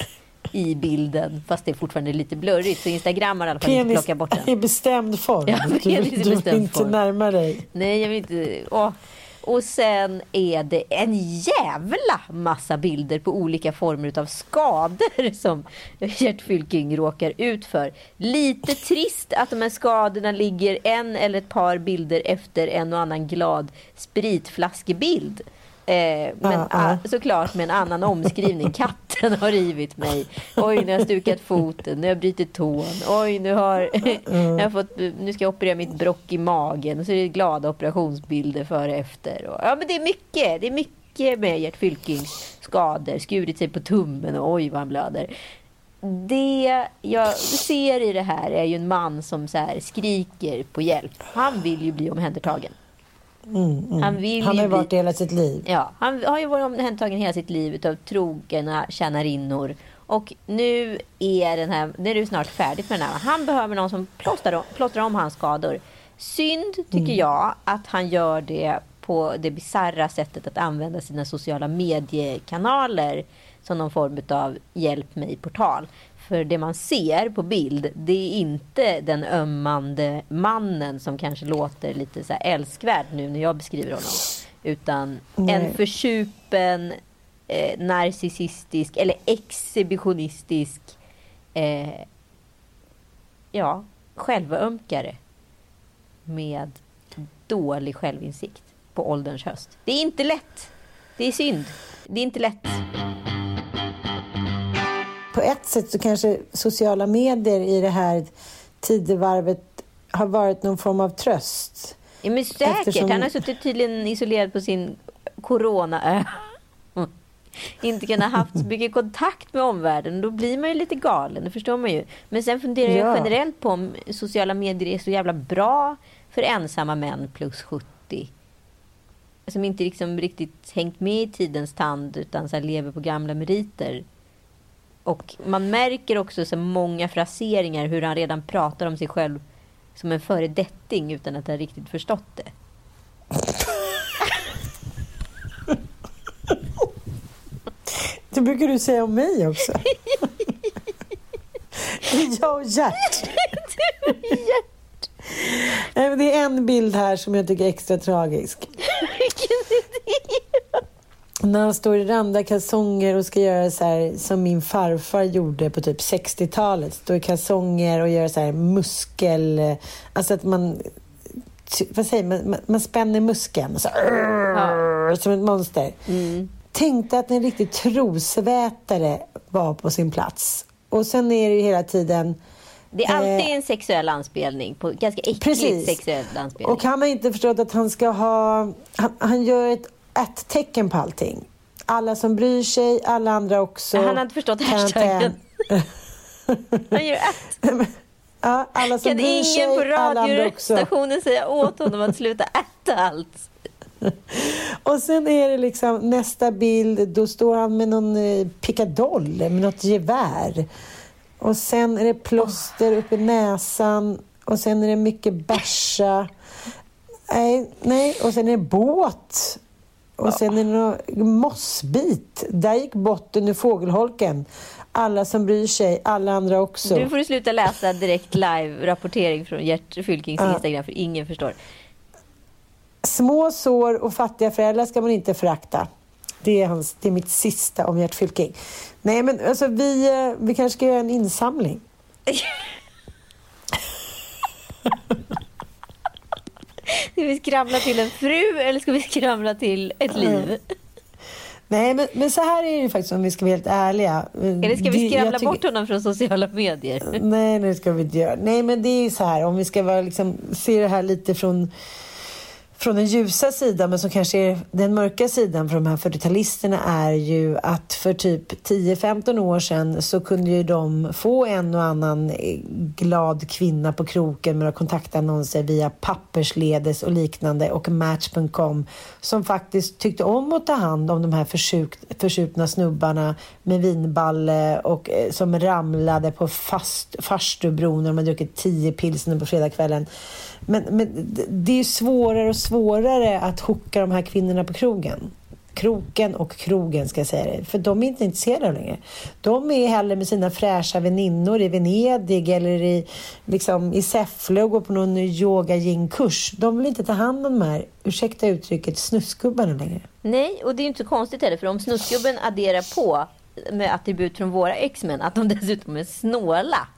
i bilden fast det är fortfarande lite blurrigt. Så Instagram har i alla fall inte Penis plockat bort den. i bestämd form. Ja, du penis du vill inte form. närma dig. Nej, jag vill inte... Åh. Och sen är det en jävla massa bilder på olika former av skador som Gert Fylking råkar ut för. Lite trist att de här skadorna ligger en eller ett par bilder efter en och annan glad spritflaskebild. Eh, men ja. ah, såklart med en annan omskrivning. Katten har rivit mig. Oj, nu har jag stukat foten. Nu har jag brutit tån. Oj, nu har jag har fått, nu ska jag operera mitt brock i magen. Och så är det glada operationsbilder före och efter. Och, ja, men det är mycket. Det är mycket med Gert Fylkings skador. Skurit sig på tummen och oj vad han blöder. Det jag ser i det här är ju en man som så skriker på hjälp. Han vill ju bli omhändertagen. Mm, mm. Han vill Han har ju varit det hela sitt liv. Ja, han har ju varit omhändertagen hela sitt liv av trogna tjänarinnor. Och nu är, den här, nu är det snart färdigt med den här. Han behöver någon som plåstrar om, plåstrar om hans skador. Synd, tycker jag, att han gör det på det bizarra sättet att använda sina sociala mediekanaler som någon form av hjälp mig-portal. För det man ser på bild, det är inte den ömmande mannen som kanske låter lite så älskvärd nu när jag beskriver honom. Utan Nej. en försupen, eh, narcissistisk eller exhibitionistisk eh, ja, självömkare med dålig självinsikt på ålderns höst. Det är inte lätt. Det är synd. Det är inte lätt. På ett sätt så kanske sociala medier i det här tidevarvet har varit någon form av tröst. Ja, men säkert. Eftersom- Han har suttit tydligen isolerad på sin coronaö. Inte kunnat haft så mycket kontakt med omvärlden. Då blir man ju lite galen, det förstår man ju. Men sen funderar Ja. jag generellt på om sociala medier är så jävla bra för ensamma män plus 70. Som inte liksom riktigt hängt med i tidens tand utan så lever på gamla meriter. Och man märker också så många fraseringar hur han redan pratar om sig själv som en föredetting utan att ha riktigt förstått det. Det brukar du säga om mig också. Det är jag och Gert. Det är en bild här som jag tycker är extra tragisk. När han står i randa kalsonger och ska göra så här som min farfar gjorde på typ 60-talet. Stå i kalsonger och göra så här muskel... Alltså att man... Vad säger man? Man, man spänner muskeln så, som ett monster. Tänkte att en riktig trosvätare var på sin plats. Och sen är det ju hela tiden... Det är alltid Eh, en sexuell anspelning. På, ganska Precis. sexuell anspelning. Och han har inte förstått att han ska ha... Han, han gör ett, ett tecken på allting. Alla som bryr sig, alla andra också. Han har inte förstått hashtaggen. Han gör ett. Ja, alla som Kan bryr ingen sig, på andra också. radiostationen säga åt honom att sluta äta allt? Och sen är det liksom nästa bild, då står han med någon eh, pickadoll, med något gevär. Och sen är det plåster upp i näsan och sen är det mycket bärsa. Nej, nej. och sen är det båt. Och sen är det någon mossbit. Där gick botten ur fågelholken. Alla som bryr sig, alla andra också. Nu får du sluta läsa direkt live-rapportering från Gert Fylkings Ja. Instagram för ingen förstår. Små sår och fattiga föräldrar ska man inte förakta. Det är, hans, det är mitt sista om Gert Fylking. Nej, men alltså vi, eh, vi kanske ska göra en insamling. Ska vi skramla till en fru eller ska vi skramla till ett liv? Nej, men, men så här är det ju faktiskt om vi ska vara helt ärliga. Eller ska vi skramla tycker- bort honom från sociala medier? Nej, det ska vi inte göra. Nej, men det är ju så här, om vi ska vara, liksom, se det här lite från, från den ljusa sidan, men som kanske är den mörka sidan för de här 40-talisterna är ju att för typ 10-15 år sedan så kunde ju de få en och annan eh, glad kvinna på kroken med några kontaktannonser via pappersledes och liknande och Match.com som faktiskt tyckte om att ta hand om de här försjukt, försupna snubbarna med vinballe och eh, som ramlade på fast, farstubron när de hade druckit 10 pilsner på fredagskvällen. Men, men det- är svårare och svårare att hooka de här kvinnorna på krogen. Kroken och krogen ska jag säga det. För de är inte intresserade längre. De är hellre med sina fräscha väninnor i Venedig eller i, liksom, i Säffle och går på någon yoga kurs De vill inte ta hand om de här, ursäkta uttrycket, snusgubbarna längre. Nej, och det är ju inte så konstigt heller för om snusgubben adderar på med attribut från våra ex-män att de dessutom är snåla.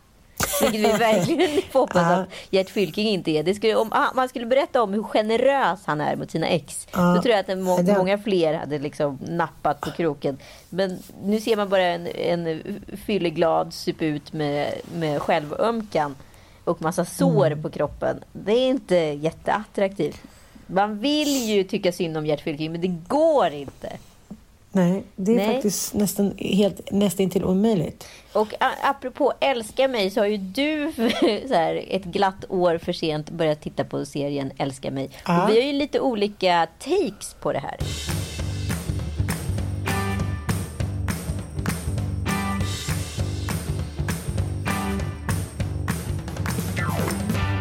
Vilket vi verkligen får hoppas Ja. att Gert Fylking inte är. Det skulle, om man skulle berätta om hur generös han är mot sina ex. Ja. Då tror jag att må, många fler hade liksom nappat på kroken. Men nu ser man bara en, en fylleglad sup ut med, med självömkan och massa sår Mm. på kroppen. Det är inte jätteattraktivt. Man vill ju tycka synd om Gert Fylking men det går inte. Nej, det är Nej. faktiskt nästan, helt, nästan till omöjligt. Och apropå älska mig så har ju du så här, ett glatt år för sent börjat titta på serien Älska mig. Ja. Och vi har ju lite olika takes på det här.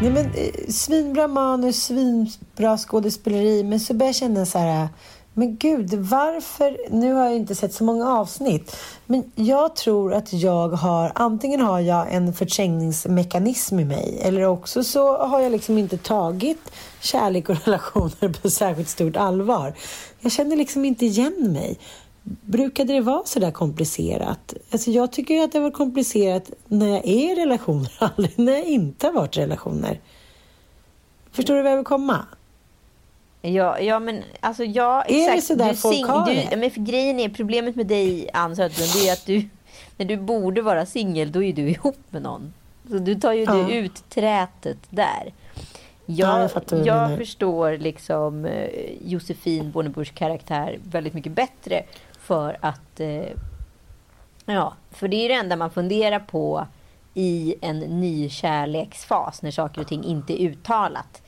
Nej, men, eh, svinbra manus, svinbra skådespeleri, men så börjar jag känna så här, men gud, varför? Nu har jag inte sett så många avsnitt, men jag tror att jag har, antingen har jag en förträngningsmekanism i mig, eller också så har jag liksom inte tagit kärlek och relationer på särskilt stort allvar. Jag känner liksom inte igen mig. Brukade det vara så där komplicerat? Alltså jag tycker ju att det var komplicerat när jag är i relationer, aldrig när jag inte har varit i relationer. Förstår du vad jag vill komma? Ja, ja men alltså ja, Är det exakt. så där du folk sing- har du, det? ja, Men för grejen är, problemet med dig Ann Söderlund, det är att du, när du borde vara singel, då är du ihop med någon. Så du tar ju Ja. du ut trätet där. Ja, Jag, jag du jag menar. förstår liksom eh, Josefin Bornebuschs karaktär väldigt mycket bättre för att eh, Ja, för det är det enda man funderar på i en ny kärleksfas när saker och ting inte är uttalat.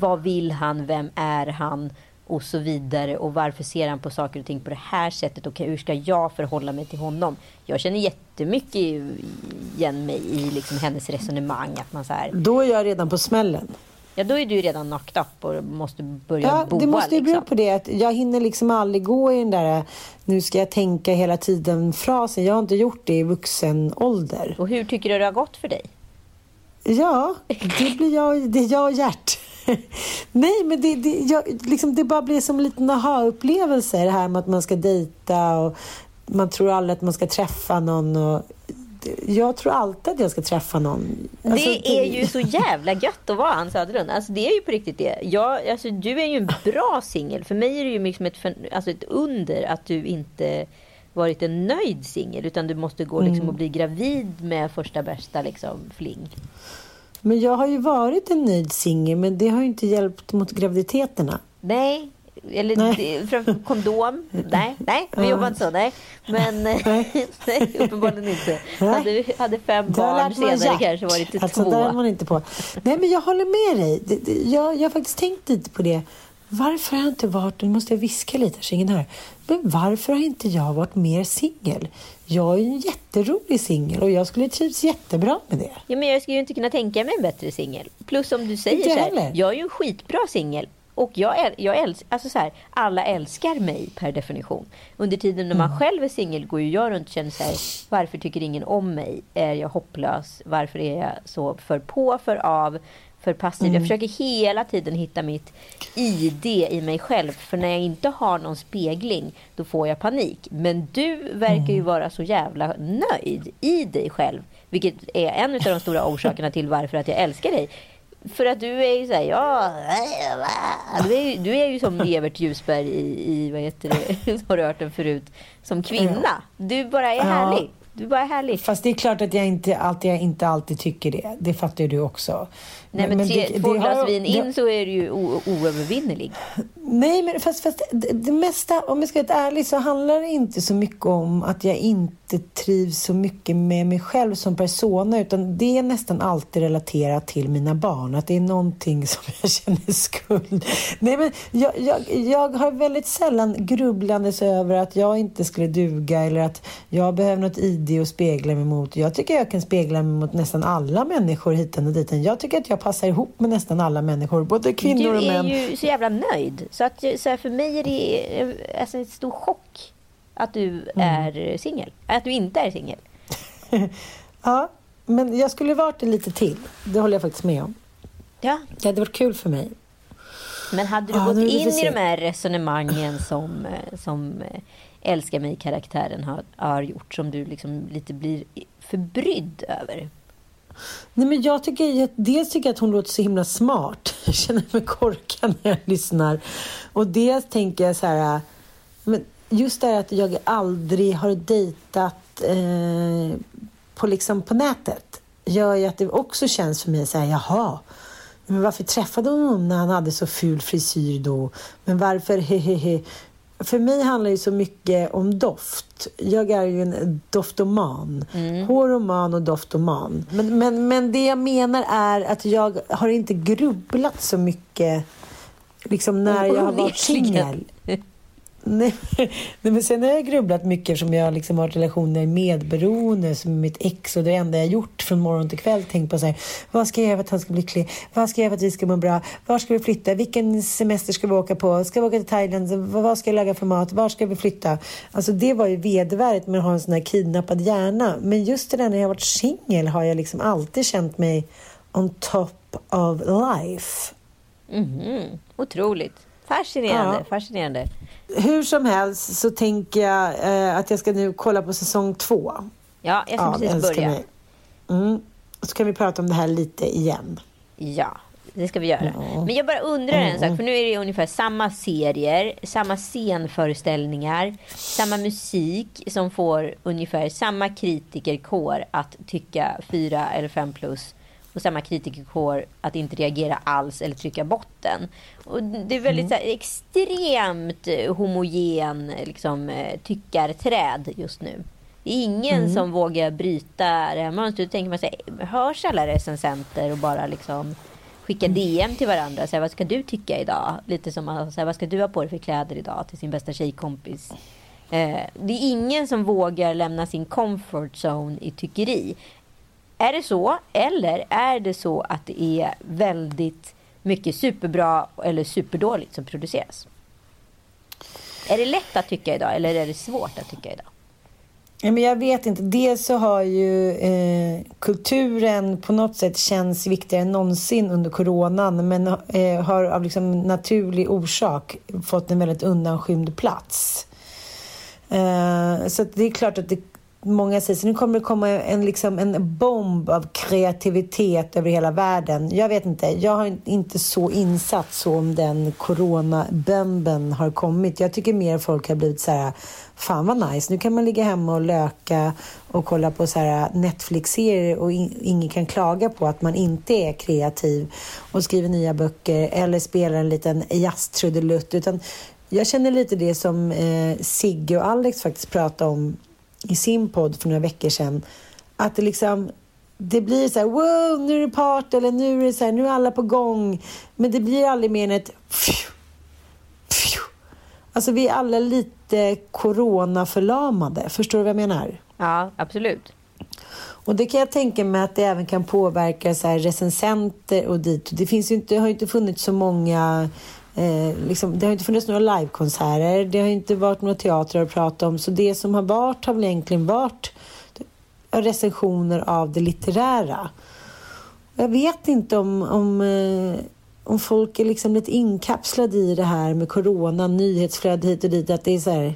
Vad vill han? Vem är han? Och så vidare. Och varför ser han på saker och ting på det här sättet? Och hur ska jag förhålla mig till honom? Jag känner jättemycket igen mig i liksom hennes resonemang. Att man så här, Då är jag redan på smällen. ja då är du redan knocked up och måste börja Ja, boa. det måste ju bero liksom. på det att jag hinner liksom aldrig gå i den där nu ska jag tänka hela tiden-frasen. Jag har inte gjort det i vuxen ålder. Och hur tycker du det har gått för dig? Ja, det blir jag, det är jag och Gert. Nej, men det, det, jag, liksom, det bara blir som en liten aha-upplevelse det här med att man ska dejta och man tror aldrig att man ska träffa någon. Och, jag tror alltid att jag ska träffa någon. Alltså, det är ju så jävla gött att vara Ann Söderlund. Alltså det är ju på riktigt det. Jag, alltså, du är ju en bra singel. För mig är det ju liksom ett, alltså ett under att du inte varit en nöjd singel. Utan du måste gå liksom och bli gravid med första bästa liksom, fling. Men jag har ju varit en nöjd singel, men det har ju inte hjälpt mot graviditeterna. Nej. Eller Nej. kondom? Nej, nej, vi Ja. jobbar inte så. Nej, men nej. nej, uppenbarligen inte. Hade, hade fem har barn senare Gert. kanske varit till alltså, två. där är man inte på. Nej, men jag håller med dig. Jag, jag har faktiskt tänkt lite på det. Varför har jag inte varit, nu måste jag viska lite så ingen hör. Men varför har inte jag varit mer singel? Jag är en jätterolig singel och jag skulle trivs jättebra med det. Ja, men jag skulle ju inte kunna tänka mig en bättre singel. Plus som du säger, så här, jag är ju en skitbra singel. Och jag, äl- jag älskar, alltså så här, alla älskar mig per definition. Under tiden när man Mm. själv är singel går ju jag runt och känner så här, varför tycker ingen om mig? Är jag hopplös? Varför är jag så för på, för av? För passiv. Mm. Jag försöker hela tiden hitta mitt ID i mig själv. För när jag inte har någon spegling, då får jag panik. Men du verkar ju Mm. vara så jävla nöjd i dig själv. Vilket är en av de stora orsakerna till varför att jag älskar dig. För att du är ju såhär, ja... Du är, ju- du är ju som Evert Ljusberg i, i vad heter det, har du hört den förut, som kvinna. Du bara är Ja. härlig. Du bara är härlig. Fast det är klart att jag inte alltid, jag inte alltid tycker det. Det fattar ju du också. Nej men, tre, det- två det glas vin det- in så är du ju oövervinnerlig. Nej, men fast, fast det, det mesta, om jag ska vara ärlig, så handlar det inte så mycket om att jag inte trivs så mycket med mig själv som persona, utan det är nästan alltid relaterat till mina barn. Att det är någonting som jag känner skuld. Nej, men jag, jag, jag har väldigt sällan grubblandes över att jag inte skulle duga eller att jag behöver något ID att spegla mig mot. Jag tycker jag kan spegla mig mot nästan alla människor hiten och dit. Jag tycker att jag passar ihop med nästan alla människor, både kvinnor Du och är män. ju så jävla nöjd. Så, att, så här, för mig är det alltså, en stor chock att du Mm. är singel. Att du inte är singel. Ja, men jag skulle varit det lite till. Det håller jag faktiskt med om. Ja. Det hade varit kul för mig. Men hade du Ja, gått in i de här resonemangen som, eh, som eh, Älskar mig-karaktären har, har gjort, som du liksom lite blir förbrydd över? Nej, men jag tycker, dels tycker jag att hon låter så himla smart. Jag känner mig korkad när jag lyssnar. Och dels tänker jag så här... Äh, men just det här att jag aldrig har dejtat eh, på, liksom på nätet gör ju att det också känns för mig så här, jaha. Men varför träffade hon honom när han hade så ful frisyr då? Men varför hehehe? För mig handlar det så mycket om doft. Jag är ju en doftoman. Håroman och doftoman. Men, men, men det jag menar är att jag har inte grubblat så mycket liksom när jag har varit singel. Nej, nej, men sen har jag grubblat mycket eftersom jag liksom har relationer medberoende som mitt ex och det enda jag gjort från morgon till kväll tänkt på så här, vad ska jag göra för att han ska bli lycklig? Vad ska jag göra för att vi ska må bra? Var ska vi flytta? Vilken semester ska vi åka på? Ska vi åka till Thailand? Vad ska jag laga för mat? Var ska vi flytta? Alltså det var ju vedervärdigt med att ha en sån här kidnappad hjärna. Men just det där när jag har varit singel har jag liksom alltid känt mig on top of life. Mhm. Otroligt. Fascinerande. Ja. fascinerande. Hur som helst så tänker jag eh, att jag ska nu kolla på säsong två. Ja, jag ska Ja, precis börja. Mm. Så kan vi prata om det här lite igen. Ja, det ska vi göra. Ja. Men jag bara undrar en sak, för nu är det ungefär samma serier, samma scenföreställningar, samma musik som får ungefär samma kritikerkår att tycka 4 eller 5 plus och samma kritikerkår att inte reagera alls eller trycka botten. Och det är väldigt så här, extremt eh, homogen liksom, eh, tyckarträd just nu. Det är ingen som vågar bryta det här mönstret. Då tänker man sig, hörs alla recensenter och bara liksom skicka DM till varandra. Så här, vad ska du tycka idag? Lite som att, så här, vad ska du ha på dig för kläder idag till sin bästa tjejkompis. Eh, det är ingen som vågar lämna sin comfort zone i tyckeri. Är det så? Eller är det så att det är väldigt mycket superbra eller superdåligt som produceras? Är det lätt att tycka idag eller är det svårt att tycka idag? Men jag vet inte. Dels så har ju eh, kulturen på något sätt känns viktigare än någonsin under coronan men eh, har av liksom naturlig orsak fått en väldigt undanskymd plats. Eh, så att det är klart att det, många säger så nu kommer det komma en, liksom en bomb av kreativitet över hela världen. Jag vet inte. Jag har inte så insatt så om den coronabomben har kommit. Jag tycker mer folk har blivit så här fan vad nice, nu kan man ligga hemma och löka och kolla på så här Netflix-serier och in, ingen kan klaga på att man inte är kreativ och skriver nya böcker eller spelar en liten jazztrudelutt utan jag känner lite det som eh, Sigge och Alex faktiskt pratade om i sin podd för några veckor sedan. Att det liksom det blir så här, wow, nu är det party eller nu är det så här, nu är alla på gång. Men det blir aldrig mer än ett pfiou, pfiou. Alltså vi är alla lite coronaförlamade. Förstår du vad jag menar? Ja, absolut. Och det kan jag tänka mig att det även kan påverka så här recensenter och dit. Det, finns ju inte, det har ju inte funnits så många Eh, liksom, det har inte funnits några livekonserter, det har inte varit några teatrar att prata om. Så det som har varit har väl egentligen varit recensioner av det litterära. jag vet inte om, om, eh, om folk är liksom lite inkapslade i det här med corona, nyhetsflöde hit och dit. Att det är så här,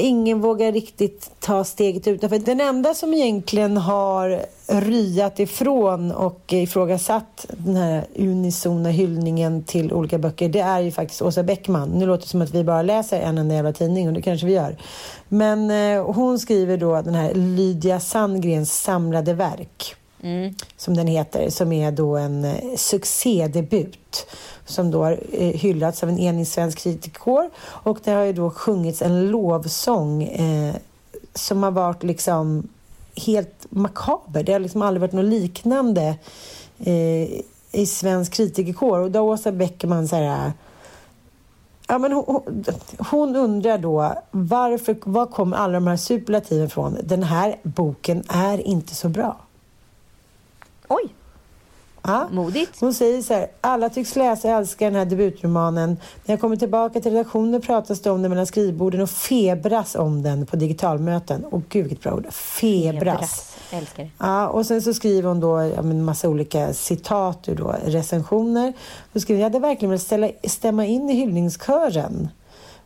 ingen vågar riktigt ta steget utanför. Den enda som egentligen har ryat ifrån och ifrågasatt den här unisona hyllningen till olika böcker, det är ju faktiskt Åsa Bäckman. Nu låter det som att vi bara läser en enda jävla tidning och det kanske vi gör. Men eh, hon skriver då den här Lydia Sandgrens samlade verk. Mm. Som den heter, som är då en eh, succédebut som då har eh, hyllats av en enig svensk kritikerkår. Och det har ju då sjungits en lovsång eh, som har varit liksom helt makaber. Det har liksom aldrig varit något liknande eh, i svensk kritikerkår. Och då Åsa Bäckman så här... Ja, men hon, hon, undrar då varför, var kommer alla de här superlativen från? Den här boken är inte så bra. Oj! Ja. Modigt. Hon säger så här, alla tycks läsa och älska den här debutromanen. När jag kommer tillbaka till redaktionen pratas det om den mellan skrivborden och febras om den på digitalmöten. Och gud vilket bra ord, febras. febras. Ja, och sen så skriver hon då en massa olika citat ur då, recensioner. Då skriver hon, jag hade verkligen velat ställa, stämma in i hyllningskören.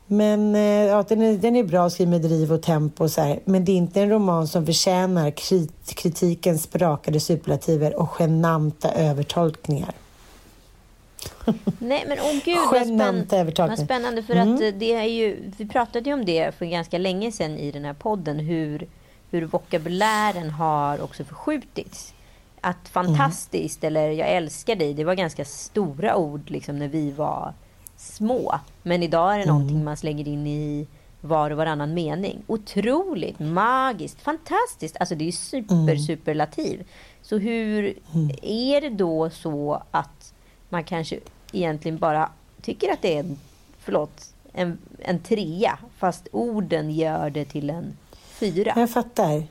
Men eh, ja, den, är, den är bra skriven med driv och tempo och så här. Men det är inte en roman som förtjänar krit, kritikens sprakade superlativer och genanta övertolkningar. Nej men åh oh gud vad, spänn vad spännande för mm. att eh, det är ju, vi pratade ju om det för ganska länge sedan i den här podden hur, hur vokabulären har också förskjutits. Att fantastiskt mm. eller jag älskar dig, det var ganska stora ord liksom när vi var små. Men idag är det mm. någonting man slänger in i var och varannan mening. Otroligt, magiskt, fantastiskt. Alltså det är super, mm. superlativ. Så hur mm. är det då så att man kanske egentligen bara tycker att det är förlåt, en, en trea fast orden gör det till en fyra? Jag fattar.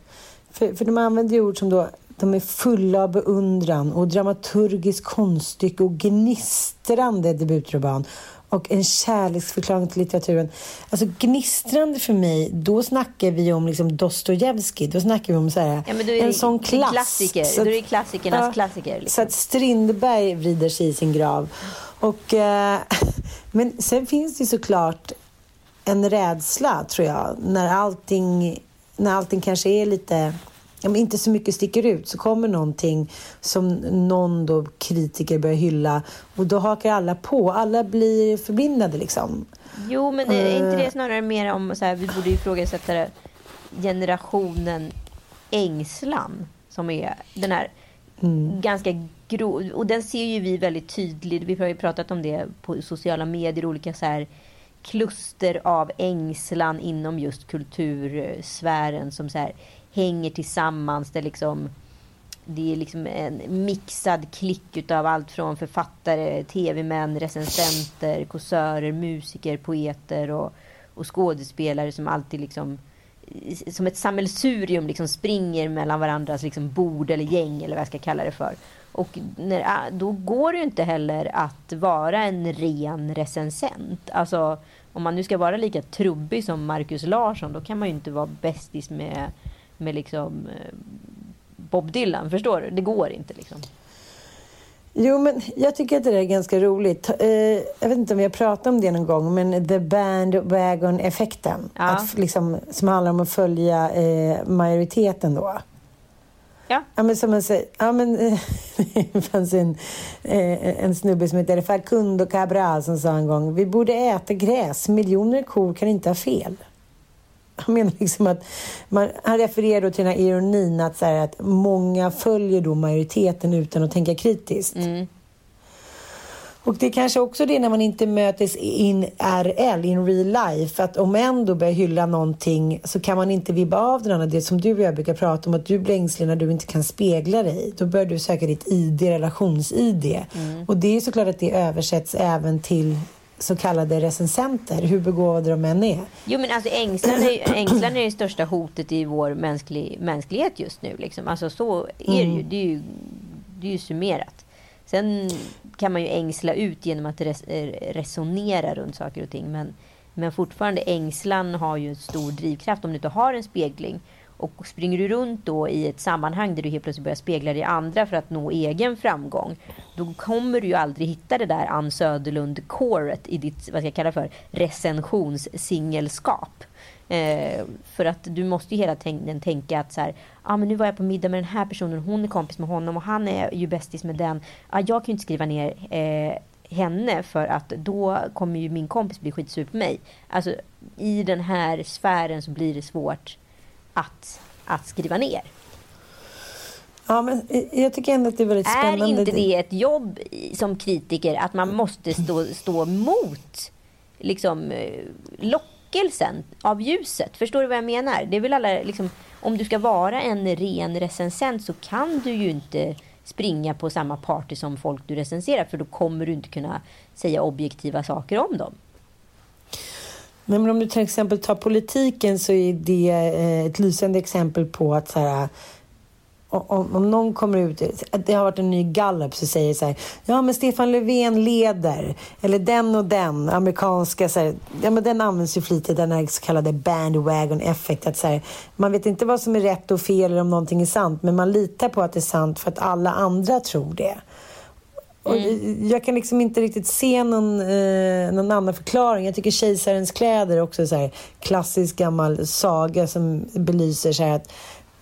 För, för de använder ju ord som då de är fulla av beundran och dramaturgisk konststycke och gnistrande debutroman och en kärleksförklaring till litteraturen. Alltså gnistrande för mig, då snackar vi om liksom Dostojevskij. Då snackar vi om så här, ja, en sån klass. Klassiker. Så att, då är det klassikernas ja, klassiker. Liksom. Så att Strindberg vrider sig i sin grav. Och, eh, men sen finns det såklart en rädsla, tror jag, när allting, när allting kanske är lite ja, inte så mycket sticker ut så kommer någonting som någon då kritiker börjar hylla och då hakar alla på. Alla blir förblindade liksom. Jo, men är inte det eh. snarare mer om så här, vi borde ifrågasätta generationen ängslan som är den här mm. ganska grov och den ser ju vi väldigt tydligt. Vi har ju pratat om det på sociala medier, olika så här kluster av ängslan inom just kultursfären som så här hänger tillsammans. Det, liksom, det är liksom en mixad klick utav allt från författare, tv-män, recensenter, kåsörer, musiker, poeter och, och skådespelare som alltid liksom som ett sammelsurium liksom springer mellan varandras liksom bord eller gäng eller vad jag ska kalla det för. Och när, ah, då går det ju inte heller att vara en ren recensent. Alltså om man nu ska vara lika trubbig som Marcus Larsson då kan man ju inte vara bästis med med liksom eh, Bob Dylan. Förstår du? Det går inte liksom. Jo, men jag tycker att det är ganska roligt. Eh, jag vet inte om vi har pratat om det någon gång, men the bandwagon-effekten. Ja. liksom, som handlar om att följa eh, majoriteten då. Ja. ja men som man säger, ja, men, det fanns en, en snubbe som heter Facundo Cabral som sa en gång, vi borde äta gräs, miljoner kor kan inte ha fel han menar liksom att man, han refererar då till den här ironin att, så här, att många följer då majoriteten utan att tänka kritiskt. Mm. Och det är kanske också det när man inte mötes in RL, in real life, att om en då börjar hylla någonting så kan man inte vibba av den andra. Det som du och jag brukar prata om, att du blir ängslig när du inte kan spegla dig. Då börjar du söka ditt ID, relations-ID. Mm. Och det är såklart att det översätts även till så kallade recensenter, hur begåvade de än är. Jo men alltså ängslan är, ängslan är det största hotet i vår mänsklig, mänsklighet just nu. Liksom. Alltså så är det ju. Mm. Det är ju, det är ju summerat. Sen kan man ju ängsla ut genom att res, resonera runt saker och ting. Men, men fortfarande ängslan har ju en stor drivkraft om du inte har en spegling. Och springer du runt då i ett sammanhang där du helt plötsligt börjar spegla dig i andra för att nå egen framgång. Då kommer du ju aldrig hitta det där Ann Söderlund-coret i ditt, vad ska jag kalla för, recensionssingelskap. Eh, för att du måste ju hela tiden tänka att så här, ah, men nu var jag på middag med den här personen, hon är kompis med honom och han är ju bästis med den. Ah, jag kan ju inte skriva ner eh, henne för att då kommer ju min kompis bli skitsur på mig. Alltså i den här sfären så blir det svårt att, att skriva ner. Ja, men jag tycker ändå att det är väldigt spännande. Är inte det ett jobb som kritiker att man måste stå, stå mot liksom, eh, lockelsen av ljuset? Förstår du vad jag menar? Det är väl alla, liksom, om du ska vara en ren recensent så kan du ju inte springa på samma party som folk du recenserar för då kommer du inte kunna säga objektiva saker om dem. Nej, men om du till exempel tar politiken så är det eh, ett lysande exempel på att så här, om, om någon kommer ut, det har varit en ny gallup som säger så här, ja men Stefan Löfven leder, eller den och den, amerikanska, så här, ja men den används ju flitigt, den här så kallade bandwagon effect, att så här, man vet inte vad som är rätt och fel eller om någonting är sant, men man litar på att det är sant för att alla andra tror det. Mm. jag kan liksom inte riktigt se någon, eh, någon annan förklaring. Jag tycker Kejsarens kläder är också så här klassisk gammal saga som belyser så att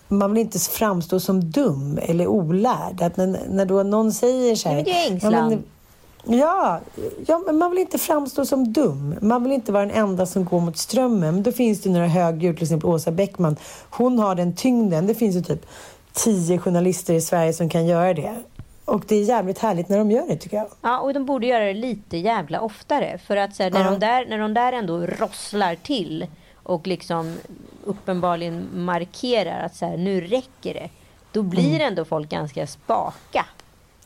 man vill inte framstå som dum eller olärd. Att när, när då någon säger så här... Det är ängslan. Ja, ja, men man vill inte framstå som dum. Man vill inte vara den enda som går mot strömmen. Men då finns det några högdjur, till exempel Åsa Bäckman. Hon har den tyngden. Det finns ju typ tio journalister i Sverige som kan göra det. Och det är jävligt härligt när de gör det tycker jag. Ja, och de borde göra det lite jävla oftare. För att så här, när, ja. de där, när de där ändå rosslar till och liksom uppenbarligen markerar att så här, nu räcker det. Då blir mm. ändå folk ganska spaka.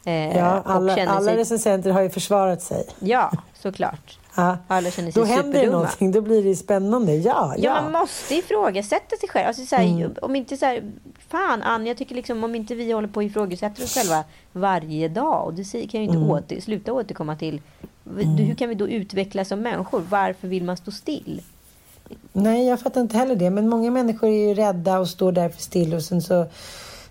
Eh, ja, alla, alla sig... recensenter har ju försvarat sig. Ja, såklart. Ja. Alla känner sig Då händer det någonting, då blir det spännande. Ja, ja. ja man måste ifrågasätta sig själv. Alltså, så här, mm. Om inte så här, fan Ann, jag tycker liksom om inte vi håller på och ifrågasätter oss själva varje dag. Och det kan ju inte mm. åter, sluta återkomma till. Mm. Hur kan vi då utvecklas som människor? Varför vill man stå still? Nej, jag fattar inte heller det. Men många människor är ju rädda och står därför still och sen så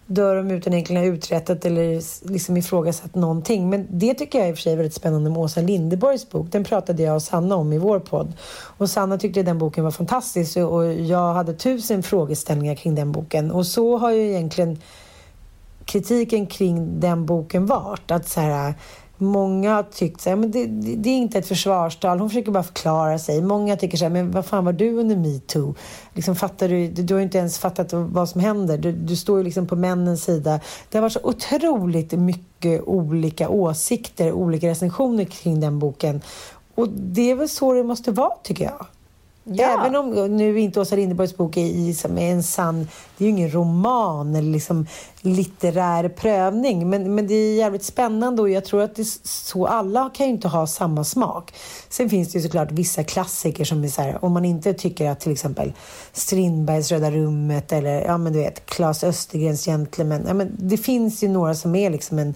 dör de utan egentligen ha uträttat eller liksom ifrågasatt någonting. Men det tycker jag i och för sig är väldigt spännande med Åsa Lindeborgs bok. Den pratade jag och Sanna om i vår podd. Och Sanna tyckte den boken var fantastisk och jag hade tusen frågeställningar kring den boken. Och så har ju egentligen kritiken kring den boken varit. Att så här, Många har tyckt så här, men det, det, det, är inte ett försvarstal, hon försöker bara förklara sig. Många tycker så här, men vad fan var du under metoo? Liksom, fattar du, du, du har inte ens fattat vad som händer. Du, du står ju liksom på männens sida. Det har varit så otroligt mycket olika åsikter, olika recensioner kring den boken. Och det är väl så det måste vara, tycker jag. Ja. Även om nu inte Åsa Linderborgs bok är, som är en sann, det är ju ingen roman eller liksom litterär prövning, men, men det är jävligt spännande och jag tror att det så, alla kan ju inte ha samma smak. Sen finns det ju såklart vissa klassiker som är så här, om man inte tycker att till exempel Strindbergs Röda rummet eller ja men du vet, Claes Östergrens Gentlemen, ja men det finns ju några som är liksom en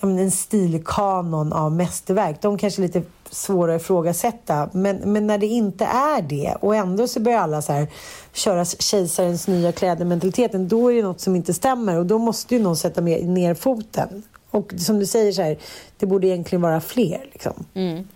en stilkanon av mästerverk. De kanske är lite svåra att ifrågasätta. Men, men när det inte är det och ändå så börjar alla så här köra kejsarens nya kläder-mentaliteten. Då är det något som inte stämmer och då måste ju någon sätta ner foten. Och som du säger så här, det borde egentligen vara fler. Liksom. Mm.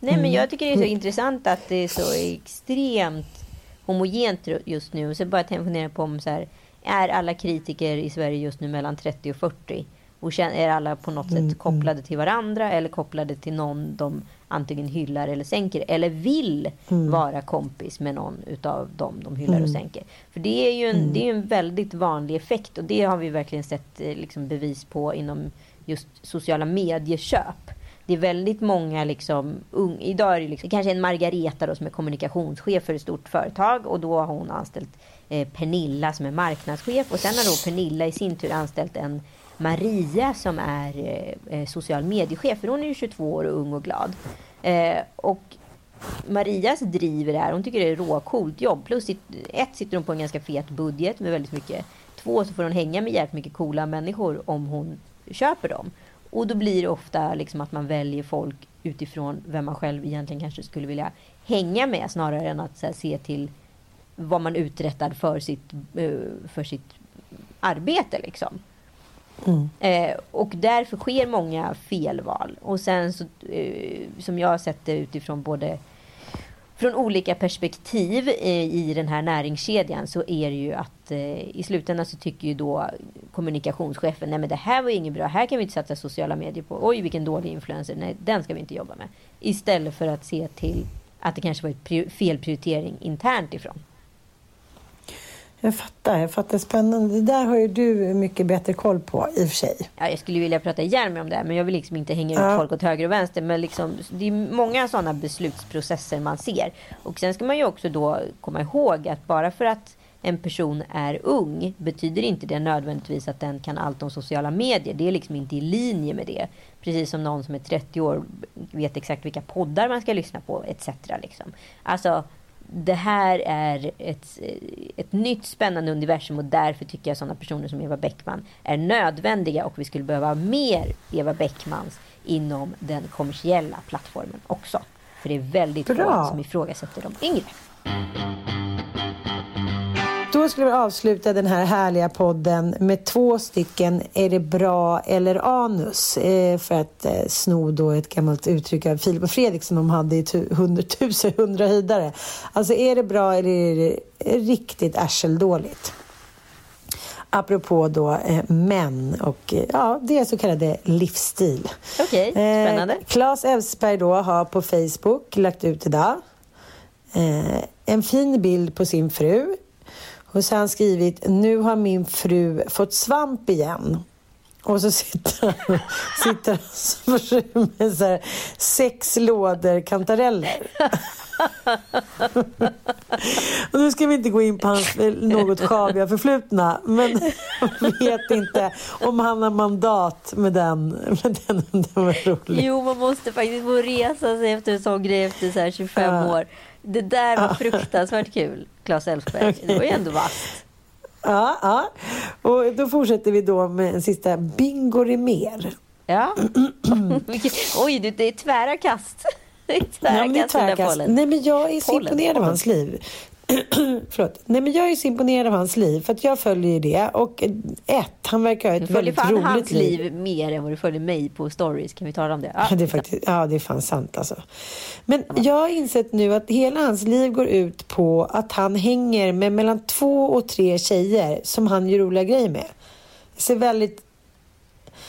Nej, men jag tycker det är så mm. intressant att det är så extremt homogent just nu. Och så bara tänka på om så här, är alla kritiker i Sverige just nu mellan 30 och 40? Och är alla på något mm, sätt kopplade till varandra eller kopplade till någon de antingen hyllar eller sänker. Eller vill mm. vara kompis med någon utav dem de hyllar mm. och sänker. För det är ju en, mm. det är en väldigt vanlig effekt. Och det har vi verkligen sett eh, liksom, bevis på inom just sociala medieköp. Det är väldigt många liksom, un, idag är det liksom, kanske en Margareta då, som är kommunikationschef för ett stort företag. Och då har hon anställt eh, Pernilla som är marknadschef. Och sen har då Pernilla i sin tur anställt en Maria som är eh, eh, social mediechef. För hon är ju 22 år och ung och glad. Eh, och Marias driver det här. Hon tycker det är råcoolt jobb. Plus ett sitter hon på en ganska fet budget med väldigt mycket. Två så får hon hänga med jävligt mycket coola människor om hon köper dem. Och då blir det ofta liksom att man väljer folk utifrån vem man själv egentligen kanske skulle vilja hänga med snarare än att här, se till vad man uträttar för sitt, eh, för sitt arbete. Liksom. Mm. Eh, och därför sker många felval. Och sen så, eh, som jag har sett det utifrån både från olika perspektiv eh, i den här näringskedjan så är det ju att eh, i slutändan så tycker ju då kommunikationschefen nej men det här var inget bra, här kan vi inte satsa sociala medier på, oj vilken dålig influencer, nej den ska vi inte jobba med. Istället för att se till att det kanske var ett felprioritering internt ifrån. Jag fattar, jag fattar. Spännande. Det där har ju du mycket bättre koll på i och för sig. Ja, jag skulle vilja prata ihjäl mig om det, men jag vill liksom inte hänga ut ja. folk åt höger och vänster. Men liksom, det är många sådana beslutsprocesser man ser. Och sen ska man ju också då komma ihåg att bara för att en person är ung betyder inte det nödvändigtvis att den kan allt om sociala medier. Det är liksom inte i linje med det. Precis som någon som är 30 år vet exakt vilka poddar man ska lyssna på etc. Liksom. Alltså, det här är ett, ett nytt spännande universum och därför tycker jag sådana personer som Eva Bäckman är nödvändiga och vi skulle behöva mer Eva Bäckmans inom den kommersiella plattformen också. För det är väldigt få som ifrågasätter de yngre. Då skulle vi avsluta den här härliga podden med två stycken Är det bra eller anus? Eh, för att eh, sno då ett gammalt uttryck av Filip och Fredrik som de hade i hundratusen hundra höjdare. Alltså är det bra eller är det riktigt arseldåligt? apropå då eh, män och eh, ja, deras så kallade livsstil. Okej, okay, spännande. Eh, Claes Elfsberg då har på Facebook lagt ut idag eh, en fin bild på sin fru och så har han skrivit, nu har min fru fått svamp igen. Och så sitter han, sitter han med så här, sex lådor kantareller. och nu ska vi inte gå in på hans något sjaviga förflutna, men jag vet inte om han har mandat med den. Med den, den var rolig. Jo, man måste faktiskt få resa sig efter en sån grej efter så 25 ja. år. Det där var fruktansvärt kul, Claes Elfsberg. Okay. Det var ju ändå vasst. Ja, ja. Och då fortsätter vi då med en sista Bingo mer. Ja. Oj, det är tvära kast. Det är tvära ja, det är tvära kast. Nej, men jag är så imponerad av hans liv. Förlåt. Nej, men jag är så imponerad av hans liv för att jag följer det. Och ett, han verkar ha ett väldigt roligt liv. Du följer hans liv mer än vad du följer mig på stories. Kan vi tala om det? Ja, det är, faktiskt, ja, det är fan sant alltså. Men jag har insett nu att hela hans liv går ut på att han hänger med mellan två och tre tjejer som han gör roliga grejer med. Ser väldigt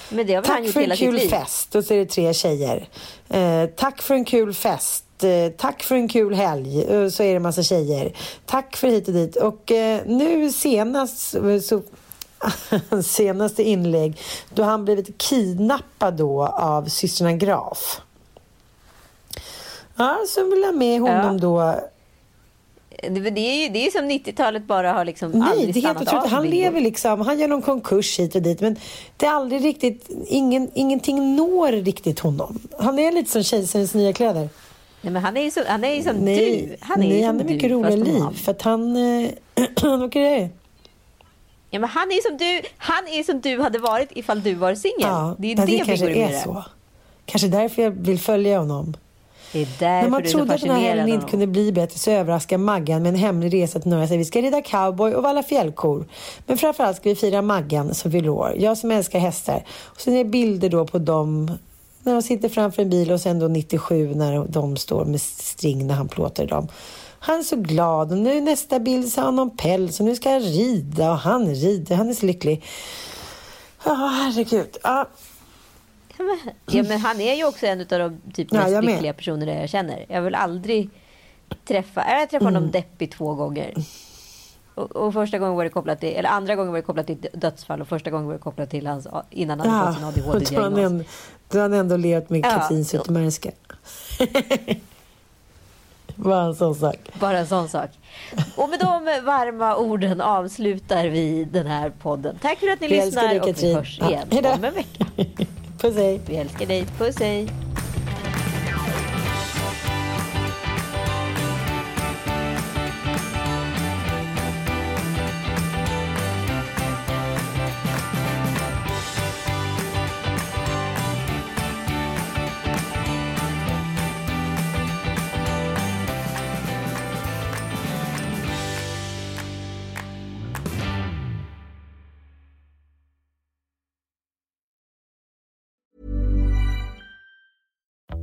men det har Tack han gjort för en kul fest. Och så är det tre tjejer. Eh, tack för en kul fest. Eh, tack för en kul helg. Eh, så är det en massa tjejer. Tack för hit och dit. Och eh, nu senast så senaste inlägg då han blivit kidnappad då av systrarna Graf. Ja, så vill jag med honom ja. då det, det, är ju det är som 90-talet bara har liksom Nej, aldrig det är helt otroligt. Han lever liksom, han gör någon konkurs hit och dit men det är aldrig riktigt, ingen, ingenting når riktigt honom. Han är lite som kejsarens nya kläder. Nej, men han är ju, så, han är ju som nej, du. Han är nej, han är mycket roligare liv. För att han... Vad är det? Ja, men han är som du. Han är som du hade varit ifall du var singel. Ja, det är det, det kanske är så. Kanske därför jag vill följa honom. Det är därför När man du trodde att den här helgen inte kunde bli bättre så överraskar Maggan med en hemlig resa till norra Vi ska rida cowboy och valla fjällkor. Men framförallt ska vi fira Maggan som fyller år. Jag som älskar hästar. Och sen är det bilder då på dem när de sitter framför en bil och sen då 97 när de står med string när han plåtar dem. Han är så glad och nu nästa bild så har han någon päls och nu ska han rida och han rider. Han är så lycklig. Ja, oh, herregud. Ja. Ja, men han är ju också en av de typ mest ja, lyckliga personerna jag känner. Jag vill aldrig träffa... Jag har träffat honom mm. deppig två gånger. Och, och, första gången var det kopplat till, eller andra gången var det kopplat till dödsfall och första gången var det kopplat till hans, innan han hade ja, fått sin ADHD-diagnos. Då har han ändå levt med Katrin Zytomierska. Bara en sån sak. Bara en sån sak. Och med de varma orden avslutar vi den här podden. Tack för att ni vi lyssnar dig, och vi hörs igen ja, om en vecka. Puss hej. Vi älskar dig. Puss hej.